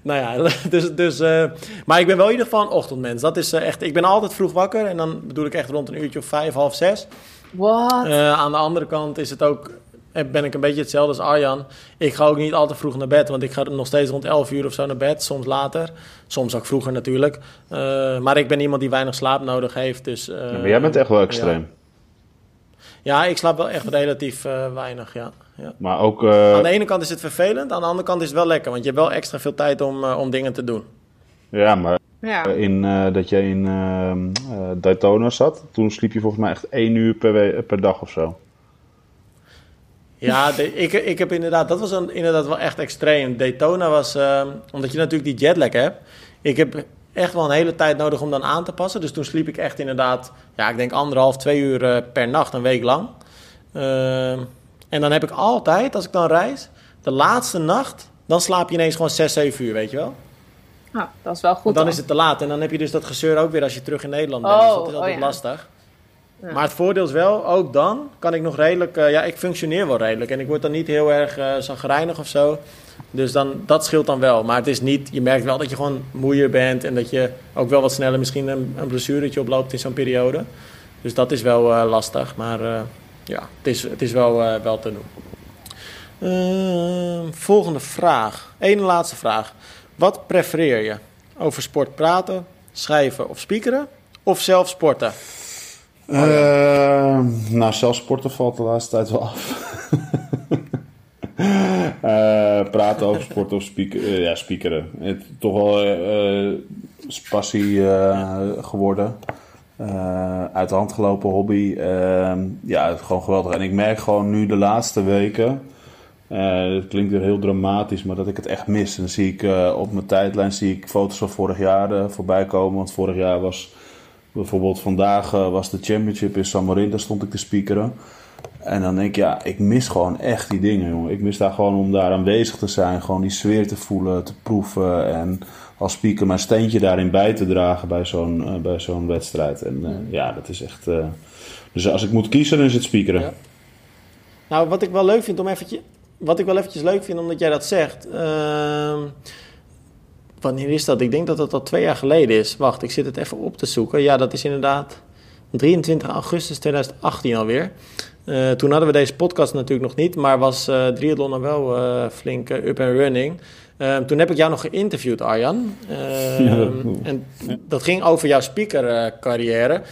[SPEAKER 1] Nou ja, dus... dus eh, maar ik ben wel in ieder geval een ochtendmens. Dat is eh, echt... Ik ben altijd vroeg wakker. En dan bedoel ik echt rond een uurtje of vijf, half zes.
[SPEAKER 2] Wat?
[SPEAKER 1] Eh, aan de andere kant is het ook, ben ik een beetje hetzelfde als Arjan. Ik ga ook niet al te vroeg naar bed, want ik ga nog steeds rond 11 uur of zo naar bed, soms later. Soms ook vroeger natuurlijk. Eh, maar ik ben iemand die weinig slaap nodig heeft. Dus, eh,
[SPEAKER 3] Ja, Maar jij bent echt wel extreem.
[SPEAKER 1] Ja, ik slaap wel echt relatief eh, weinig, ja. ja.
[SPEAKER 3] Maar ook, eh,
[SPEAKER 1] Aan de ene kant is het vervelend, aan de andere kant is het wel lekker. Want je hebt wel extra veel tijd om, eh, om dingen te doen.
[SPEAKER 3] ja, maar
[SPEAKER 2] Ja.
[SPEAKER 3] in, eh, dat jij in ehm, eh, Daytona zat, toen sliep je volgens mij echt één uur per, per dag of zo.
[SPEAKER 1] Ja, de- ik, ik heb inderdaad, dat was een, inderdaad wel echt extreem. Daytona was, ehm, omdat je natuurlijk die jetlag hebt. Ik heb echt wel een hele tijd nodig om dan aan te passen. Dus toen sliep ik echt inderdaad, ja, ik denk anderhalf, twee uur eh, per nacht, een week lang. Ehm, en dan heb ik altijd, als ik dan reis, de laatste nacht, dan slaap je ineens gewoon 6, 7 uur, weet je wel?
[SPEAKER 2] Nou, dat is wel goed
[SPEAKER 1] Want dan
[SPEAKER 2] dan.
[SPEAKER 1] is het te laat. En dan heb je dus dat gezeur ook weer als je terug in Nederland bent. dus
[SPEAKER 2] Oh,
[SPEAKER 1] dat is
[SPEAKER 2] oh
[SPEAKER 1] altijd
[SPEAKER 2] ja.
[SPEAKER 1] lastig. Maar het voordeel is wel, ook dan kan ik nog redelijk... eh, ja, ik functioneer wel redelijk. En ik word dan niet heel erg uh, of zo. Dus dan, dat scheelt dan wel. Maar het is niet... Je merkt wel dat je gewoon moeier bent. En dat je ook wel wat sneller misschien een, een blessuretje oploopt in zo'n periode. Dus dat is wel lastig. Maar ja, het is, het is wel, wel te doen. Ehm, volgende vraag. Eén laatste vraag. Wat prefereer je? Over sport praten, schrijven of speakeren? Of zelf sporten?
[SPEAKER 3] Uh, nou, zelf sporten valt de laatste tijd wel af. uh, praten over sport of speaker, uh, ja, speakeren. Het toch wel uh, passie geworden. uit de hand gelopen hobby. Ja, gewoon geweldig. En ik merk gewoon nu de laatste weken het klinkt weer heel dramatisch, maar dat ik het echt mis. En dan zie ik op mijn tijdlijn zie ik foto's van vorig jaar voorbij komen. Want vorig jaar was bijvoorbeeld vandaag was de championship in San Marino, daar stond ik te speakeren. En dan denk ik, ja, ik mis gewoon echt die dingen, jongen. Ik mis daar gewoon om daar aanwezig te zijn, gewoon die sfeer te voelen, te proeven. En als speaker mijn steentje daarin bij te dragen bij zo'n bij zo'n wedstrijd. En ja, dat is echt. dus als ik moet kiezen, dan is het speakeren. Ja.
[SPEAKER 1] Nou, wat ik wel leuk vind om eventjes wat ik wel eventjes leuk vind, omdat jij dat zegt. Wanneer is dat? Ik denk dat dat al twee jaar geleden is. Wacht, ik zit het even op te zoeken. Ja, dat is inderdaad 23 augustus 2018 alweer. Uh, toen hadden we deze podcast natuurlijk nog niet, maar was uh, Triathlon wel uh, flink up and running. Ehm, toen heb ik jou nog geïnterviewd, Arjan. Ehm, en dat ging over jouw speakercarrière.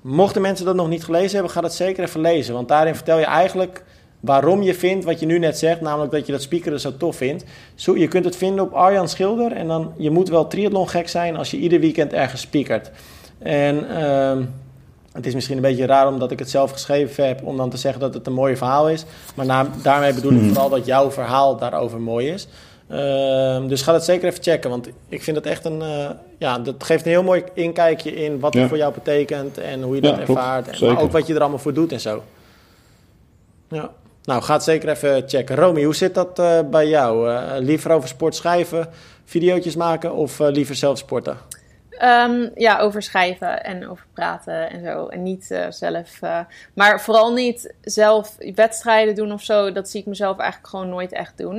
[SPEAKER 1] Mochten mensen dat nog niet gelezen hebben, ga dat zeker even lezen. Want daarin vertel je eigenlijk waarom je vindt wat je nu net zegt, namelijk dat je dat speakeren zo tof vindt. Zo, je kunt het vinden op Arjan Schilder en dan, je moet wel triathlon gek zijn als je ieder weekend ergens speakert. En uh, het is misschien een beetje raar omdat ik het zelf geschreven heb om dan te zeggen dat het een mooi verhaal is. Maar na, daarmee bedoel ik hmm. vooral dat jouw verhaal daarover mooi is. Uh, dus ga dat zeker even checken, want ik vind het echt een... Uh, ja, dat geeft een heel mooi inkijkje in wat het voor jou betekent en hoe je dat ervaart. En, maar ook wat je er allemaal voor doet en zo. Ja. Nou, ga het zeker even checken. Romy, hoe zit dat uh, bij jou? Uh, liever over sport schrijven, video's maken of uh, liever zelf sporten?
[SPEAKER 2] Um, ja, over schrijven en over praten en zo. En niet zelf. maar vooral niet zelf wedstrijden doen of zo. Dat zie ik mezelf eigenlijk gewoon nooit echt doen.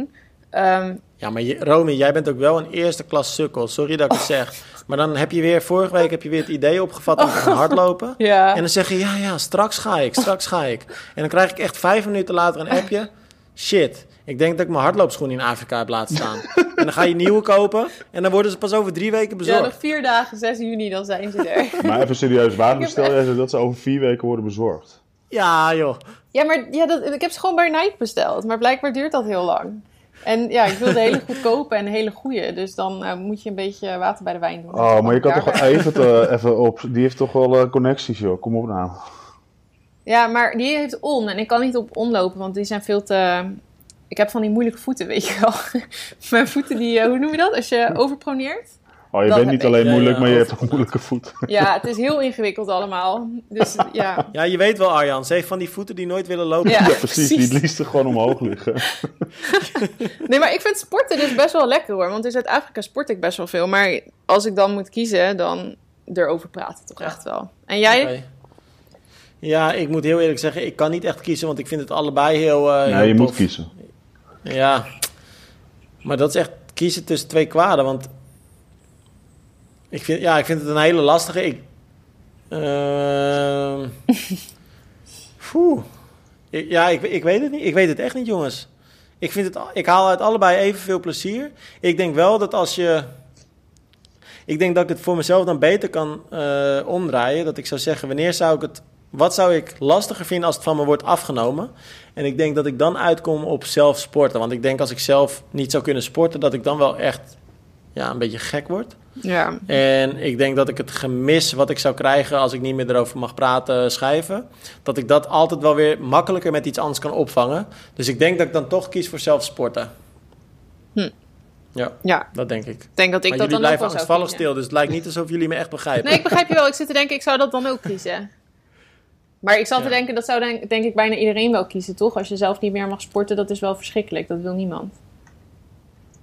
[SPEAKER 2] Um,
[SPEAKER 1] ja, maar je, Romy, jij bent ook wel een eerste klas sukkel. Sorry dat ik het zeg. Maar dan heb je weer, vorige week heb je weer het idee opgevat om te gaan hardlopen.
[SPEAKER 2] Ja.
[SPEAKER 1] En dan zeg je, ja, ja, straks ga ik, straks ga ik. En dan krijg ik echt vijf minuten later een appje. Shit, ik denk dat ik mijn hardloopschoenen in Afrika heb laten staan. en dan ga je nieuwe kopen en dan worden ze pas over drie weken bezorgd.
[SPEAKER 2] Ja, nog vier dagen, 6 juni, dan zijn ze er.
[SPEAKER 3] maar even serieus, waarom stel jij ze dat ze over vier weken worden bezorgd?
[SPEAKER 1] Ja, joh.
[SPEAKER 2] Ja, maar ja, dat, ik heb ze gewoon bij Nike besteld. Maar blijkbaar duurt dat heel lang. En ja, ik wilde hele goedkope en hele goede. Dus dan uh, moet je een beetje water bij de wijn doen.
[SPEAKER 3] Oh, maar je kan toch even, te, even op. Die heeft toch wel uh, connecties, joh. Kom op nou.
[SPEAKER 2] Ja, maar die heeft on. En ik kan niet op on lopen, want die zijn veel te. Ik heb van die moeilijke voeten, weet je wel. Mijn voeten, die, hoe noem je dat? Als je overproneert.
[SPEAKER 3] Oh, je bent niet alleen moeilijk, maar je hebt een moeilijke voet.
[SPEAKER 2] Ja, het is heel ingewikkeld allemaal. Dus ja.
[SPEAKER 1] Ja, je weet wel Arjan, ze heeft van die voeten die nooit willen lopen.
[SPEAKER 3] Ja, precies, Die het liefst gewoon omhoog liggen.
[SPEAKER 2] Nee, maar ik vind sporten dus best wel lekker hoor. Want in Zuid-Afrika sport ik best wel veel. Maar als ik dan moet kiezen, dan erover praten toch echt wel. En jij?
[SPEAKER 1] Ja, ik moet heel eerlijk zeggen, ik kan niet echt kiezen, want ik vind het allebei heel. Uh,
[SPEAKER 3] ja, je moet kiezen.
[SPEAKER 1] Ja, maar dat is echt kiezen tussen twee kwaden. Want ik vind, ja, ik vind het een hele lastige. Ik, uh, ja, ik, ik weet het niet. Ik weet het echt niet, jongens. Ik, vind het, ik haal uit allebei evenveel plezier. Ik denk wel dat als je. Ik denk dat ik het voor mezelf dan beter kan uh, omdraaien. Dat ik zou zeggen: wanneer zou ik het. Wat zou ik lastiger vinden als het van me wordt afgenomen? En ik denk dat ik dan uitkom op zelf sporten. Want ik denk als ik zelf niet zou kunnen sporten, dat ik dan wel echt ja, een beetje gek word.
[SPEAKER 2] Ja.
[SPEAKER 1] En ik denk dat ik het gemis wat ik zou krijgen als ik niet meer erover mag praten, schrijven, dat ik dat altijd wel weer makkelijker met iets anders kan opvangen. Dus ik denk dat ik dan toch kies voor zelf sporten.
[SPEAKER 2] Hm.
[SPEAKER 1] Ja,
[SPEAKER 2] ja,
[SPEAKER 1] dat denk ik.
[SPEAKER 2] Denk dat ik
[SPEAKER 1] maar
[SPEAKER 2] dat
[SPEAKER 1] jullie
[SPEAKER 2] dan
[SPEAKER 1] blijven angstvallig stil, dus het lijkt niet alsof jullie me echt begrijpen.
[SPEAKER 2] Nee, ik begrijp je wel. Ik zit te denken, ik zou dat dan ook kiezen. Maar ik zat te denken, dat zou denk, denk ik bijna iedereen wel kiezen, toch? Als je zelf niet meer mag sporten, dat is wel verschrikkelijk. Dat wil niemand.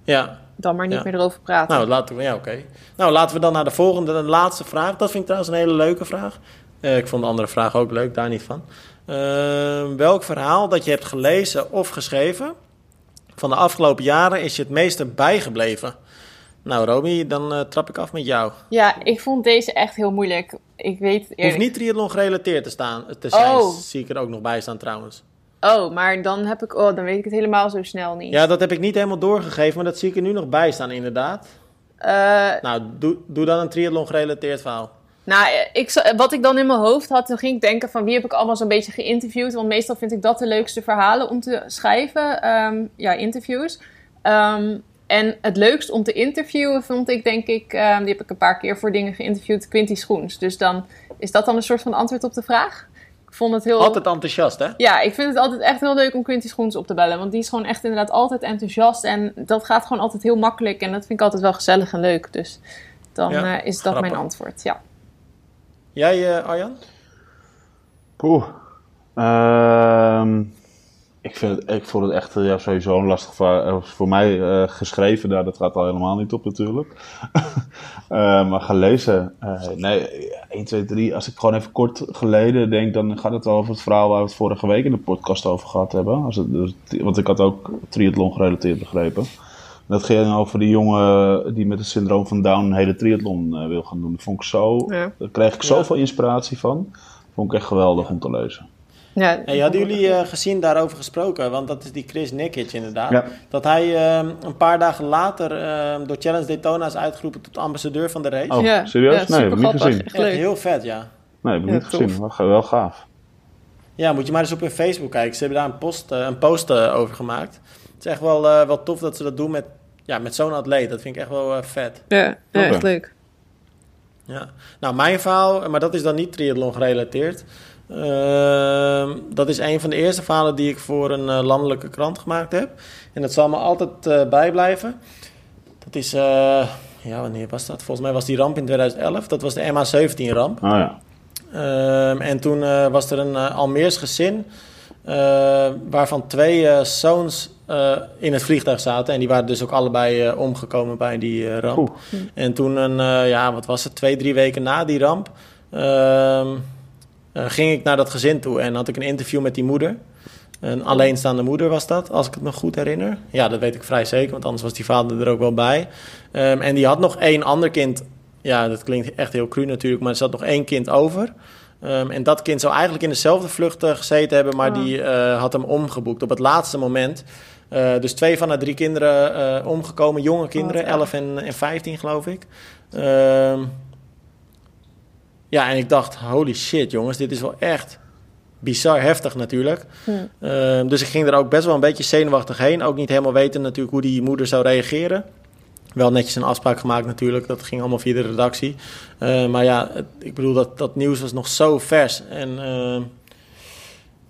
[SPEAKER 1] Ja,
[SPEAKER 2] dan maar niet meer erover praten.
[SPEAKER 1] Nou, laten we, ja, oké. Nou, laten we dan naar de volgende, de laatste vraag. Dat vind ik trouwens een hele leuke vraag. Uh, ik vond de andere vraag ook leuk, daar niet van. Uh, welk verhaal dat je hebt gelezen of geschreven van de afgelopen jaren is je het meeste bijgebleven? Nou, Romy, dan uh, trap ik af met jou.
[SPEAKER 2] Ja, ik vond deze echt heel moeilijk. Ik weet
[SPEAKER 1] eerlijk... Hoeft niet triathlon gerelateerd te, staan, te zijn, oh. zie ik er ook nog bij staan trouwens.
[SPEAKER 2] Oh, maar dan heb ik, oh, dan weet ik het helemaal zo snel niet.
[SPEAKER 1] Ja, dat heb ik niet helemaal doorgegeven, maar dat zie ik er nu nog bij staan, inderdaad. Uh, nou, doe, doe dan een triathlon gerelateerd verhaal.
[SPEAKER 2] Nou, ik, wat ik dan in mijn hoofd had, toen ging ik denken van wie heb ik allemaal zo'n beetje geïnterviewd. Want meestal vind ik dat de leukste verhalen om te schrijven. Um, ja, interviews. Um, en het leukst om te interviewen vond ik, denk ik, um, die heb ik een paar keer voor dingen geïnterviewd, Quinty Schoens. Dus dan is dat dan een soort van antwoord op de vraag. Ik vond het heel...
[SPEAKER 1] Altijd enthousiast, hè?
[SPEAKER 2] Ja, ik vind het altijd echt heel leuk om Quinty Schoens op te bellen. Want die is gewoon echt inderdaad altijd enthousiast. En dat gaat gewoon altijd heel makkelijk. En dat vind ik altijd wel gezellig en leuk. Dus dan uh, is dat mijn antwoord, ja.
[SPEAKER 1] Jij, uh, Arjan?
[SPEAKER 3] Poeh. Ehm, ik, vind het, ik vond het echt ja, sowieso een lastig voor, eh, voor mij uh, geschreven. Daar, dat gaat al helemaal niet op natuurlijk. uh, maar gelezen. nee, 1, 2, 3. Als ik gewoon even kort geleden denk, dan gaat het wel over het verhaal waar we het vorige week in de podcast over gehad hebben. Als het, dus, want ik had ook triathlon gerelateerd begrepen. Dat ging over die jongen die met het syndroom van Down een hele triathlon wil gaan doen. Dat vond ik zo, Daar kreeg ik zoveel inspiratie van. Vond ik echt geweldig om te lezen.
[SPEAKER 1] Ja, hey, hadden jullie uh, gezien daarover gesproken? Want dat is die Chris Nikic inderdaad. Dat hij uh, een paar dagen later uh, door Challenge Daytona is uitgeroepen tot ambassadeur van de race.
[SPEAKER 3] Oh, ja. serieus? nee, heb ik niet gezien.
[SPEAKER 1] Echt heel vet, ja.
[SPEAKER 3] Nee, heb ik niet gezien. Wel, wel gaaf.
[SPEAKER 1] Ja, moet je maar eens op hun Facebook kijken. Ze hebben daar een post, een post over gemaakt. Het is echt wel, wel tof dat ze dat doen met, ja, met zo'n atleet. Dat vind ik echt wel vet.
[SPEAKER 2] Ja, ja echt leuk.
[SPEAKER 1] Ja, nou mijn verhaal, maar dat is dan niet triathlon gerelateerd. Ehm, dat is een van de eerste verhalen die ik voor een uh, landelijke krant gemaakt heb. En dat zal me altijd uh, bijblijven. Dat is, uh, ja, wanneer was dat? Volgens mij was die ramp in 2011. Dat was de MH17-ramp.
[SPEAKER 3] Oh ja.
[SPEAKER 1] Ehm, en toen was er een Almeers gezin, waarvan twee zoons in het vliegtuig zaten. En die waren dus ook allebei omgekomen bij die ramp. En toen, een, ja, wat was het, twee, drie weken na die ramp ehm, uh, ging ik naar dat gezin toe en had ik een interview met die moeder. Een alleenstaande moeder was dat, als ik het me goed herinner. Ja, dat weet ik vrij zeker, want anders was die vader er ook wel bij. Um, en die had nog één ander kind. Ja, dat klinkt echt heel cru natuurlijk, maar er zat nog één kind over. Um, en dat kind zou eigenlijk in dezelfde vlucht gezeten hebben, maar oh. die uh, had hem omgeboekt op het laatste moment. Uh, dus twee van de drie kinderen omgekomen, jonge kinderen, oh, 11 en, en 15 geloof ik. Um, ja, en ik dacht, holy shit jongens, dit is wel echt bizar heftig natuurlijk. Hm. Ehm, dus ik ging er ook best wel een beetje zenuwachtig heen. Ook niet helemaal weten natuurlijk hoe die moeder zou reageren. Wel netjes een afspraak gemaakt natuurlijk. Dat ging allemaal via de redactie. Ehm, maar ja, ik bedoel, dat, dat nieuws was nog zo vers. En ehm,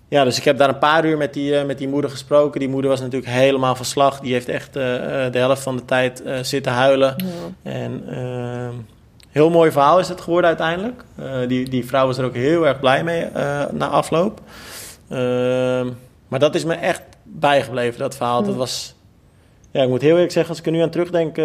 [SPEAKER 1] ja, dus ik heb daar een paar uur met die, uh, met die moeder gesproken. Die moeder was natuurlijk helemaal van slag. Die heeft echt uh, de helft van de tijd zitten huilen. En Heel mooi verhaal is het geworden uiteindelijk. Uh, die, die vrouw was er ook heel erg blij mee uh, na afloop. Uh, maar dat is me echt bijgebleven, dat verhaal. Dat was... Ja, ik moet heel eerlijk zeggen, als ik er nu aan terugdenk, uh,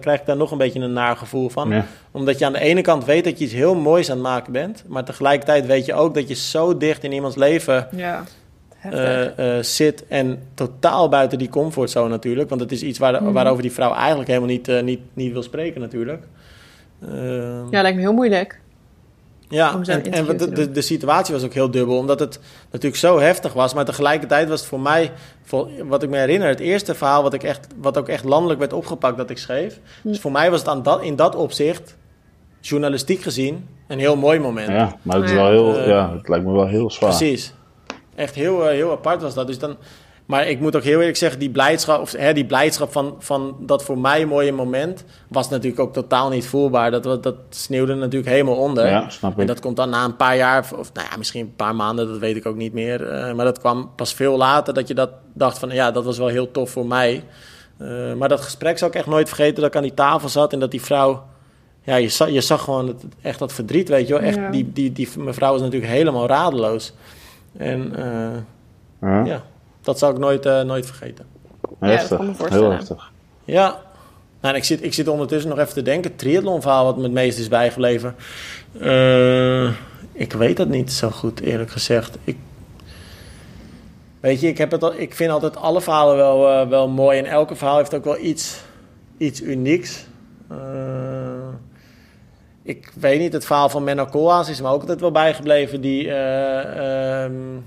[SPEAKER 1] krijg ik daar nog een beetje een naar gevoel van. Omdat je aan de ene kant weet dat je iets heel moois aan het maken bent. Maar tegelijkertijd weet je ook dat je zo dicht in iemands leven ja. zit. En totaal buiten die comfortzone natuurlijk. Want het is iets waar, mm. waarover die vrouw eigenlijk helemaal niet, niet, niet wil spreken natuurlijk.
[SPEAKER 2] Ehm, ja, lijkt me heel moeilijk.
[SPEAKER 1] Ja, en, en de, de, de, situatie was ook heel dubbel, omdat het natuurlijk zo heftig was. Maar tegelijkertijd was het voor mij, wat ik me herinner, het eerste verhaal wat, ik echt, wat ook echt landelijk werd opgepakt dat ik schreef. Hm. Dus voor mij was het aan dat, in dat opzicht, journalistiek gezien, een heel mooi moment.
[SPEAKER 3] Ja, maar het, is wel heel, uh, ja, het lijkt me wel heel zwaar.
[SPEAKER 1] Precies. Echt heel, uh, heel apart was dat. Dus dan, maar ik moet ook heel eerlijk zeggen, die blijdschap, of, hè, die blijdschap van, van dat voor mij mooie moment was natuurlijk ook totaal niet voelbaar. Dat, dat sneeuwde natuurlijk helemaal onder.
[SPEAKER 3] Ja, snap ik.
[SPEAKER 1] En dat komt dan na een paar jaar, of nou ja, misschien een paar maanden, dat weet ik ook niet meer. Uh, maar dat kwam pas veel later dat je dat dacht van, ja, dat was wel heel tof voor mij. Uh, maar dat gesprek zou ik echt nooit vergeten dat ik aan die tafel zat en dat die vrouw... Ja, je zag, je zag gewoon het, echt dat verdriet, weet je wel. Echt, ja. die, die, die mevrouw was natuurlijk helemaal radeloos. En uh, ja. ja dat zal ik nooit, uh, nooit vergeten.
[SPEAKER 3] Heftig, ja, heel heftig.
[SPEAKER 1] Ja, nou, ik, zit, ik zit ondertussen nog even te denken. Triathlonverhaal wat me het meest is bijgebleven. Uh, ik weet dat niet zo goed, eerlijk gezegd. Ik, weet je, ik, heb het al, ik vind altijd alle verhalen wel, uh, wel mooi. En elke verhaal heeft ook wel iets iets unieks. Uh, ik weet niet, het verhaal van Menno Koolhaas is me ook altijd wel bijgebleven. Die uh, um,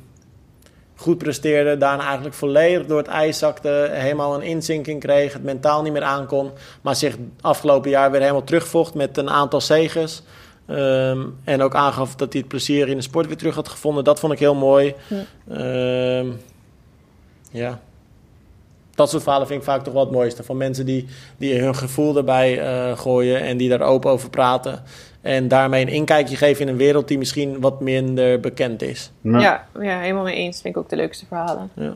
[SPEAKER 1] goed presteerde, daarna eigenlijk volledig door het ijs zakte. Helemaal een inzinking kreeg, het mentaal niet meer aankon. Maar zich afgelopen jaar weer helemaal terugvocht met een aantal zegens. Um, en ook aangaf dat hij het plezier in de sport weer terug had gevonden. Dat vond ik heel mooi. Ja. Um, ja. Dat soort verhalen vind ik vaak toch wel het mooiste. Van mensen die, die hun gevoel erbij uh, gooien en die daar open over praten. En daarmee een inkijkje geven in een wereld die misschien wat minder bekend is.
[SPEAKER 2] Ja, ja, helemaal mee eens. Vind ik ook de leukste verhalen.
[SPEAKER 1] Ja.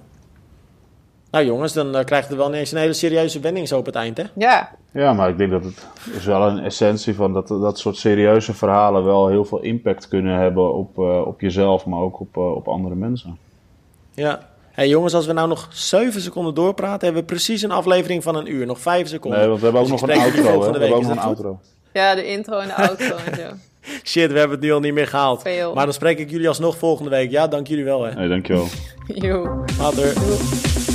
[SPEAKER 1] Nou jongens, dan uh, krijgt het wel ineens een hele serieuze wending zo op het eind, hè?
[SPEAKER 2] Ja.
[SPEAKER 3] Ja, maar ik denk dat het is wel een essentie van dat dat soort serieuze verhalen wel heel veel impact kunnen hebben op, uh, op jezelf, maar ook op, uh, op andere mensen.
[SPEAKER 1] Ja. Hey jongens, als we nou nog 7 seconden doorpraten, hebben we precies een aflevering van een uur. Nog 5 seconden.
[SPEAKER 3] Nee, want we hebben ook
[SPEAKER 1] Dus
[SPEAKER 3] nog een outro. Hè? We hebben ook nog een outro.
[SPEAKER 2] Ja, de intro en de outro en zo.
[SPEAKER 1] Shit, we hebben het nu al niet meer gehaald.
[SPEAKER 2] Veel.
[SPEAKER 1] Maar dan spreek ik jullie alsnog volgende week. Ja, dank jullie wel hè.
[SPEAKER 3] Nee, dankjewel.
[SPEAKER 2] Joe.
[SPEAKER 1] Later.
[SPEAKER 2] Doei.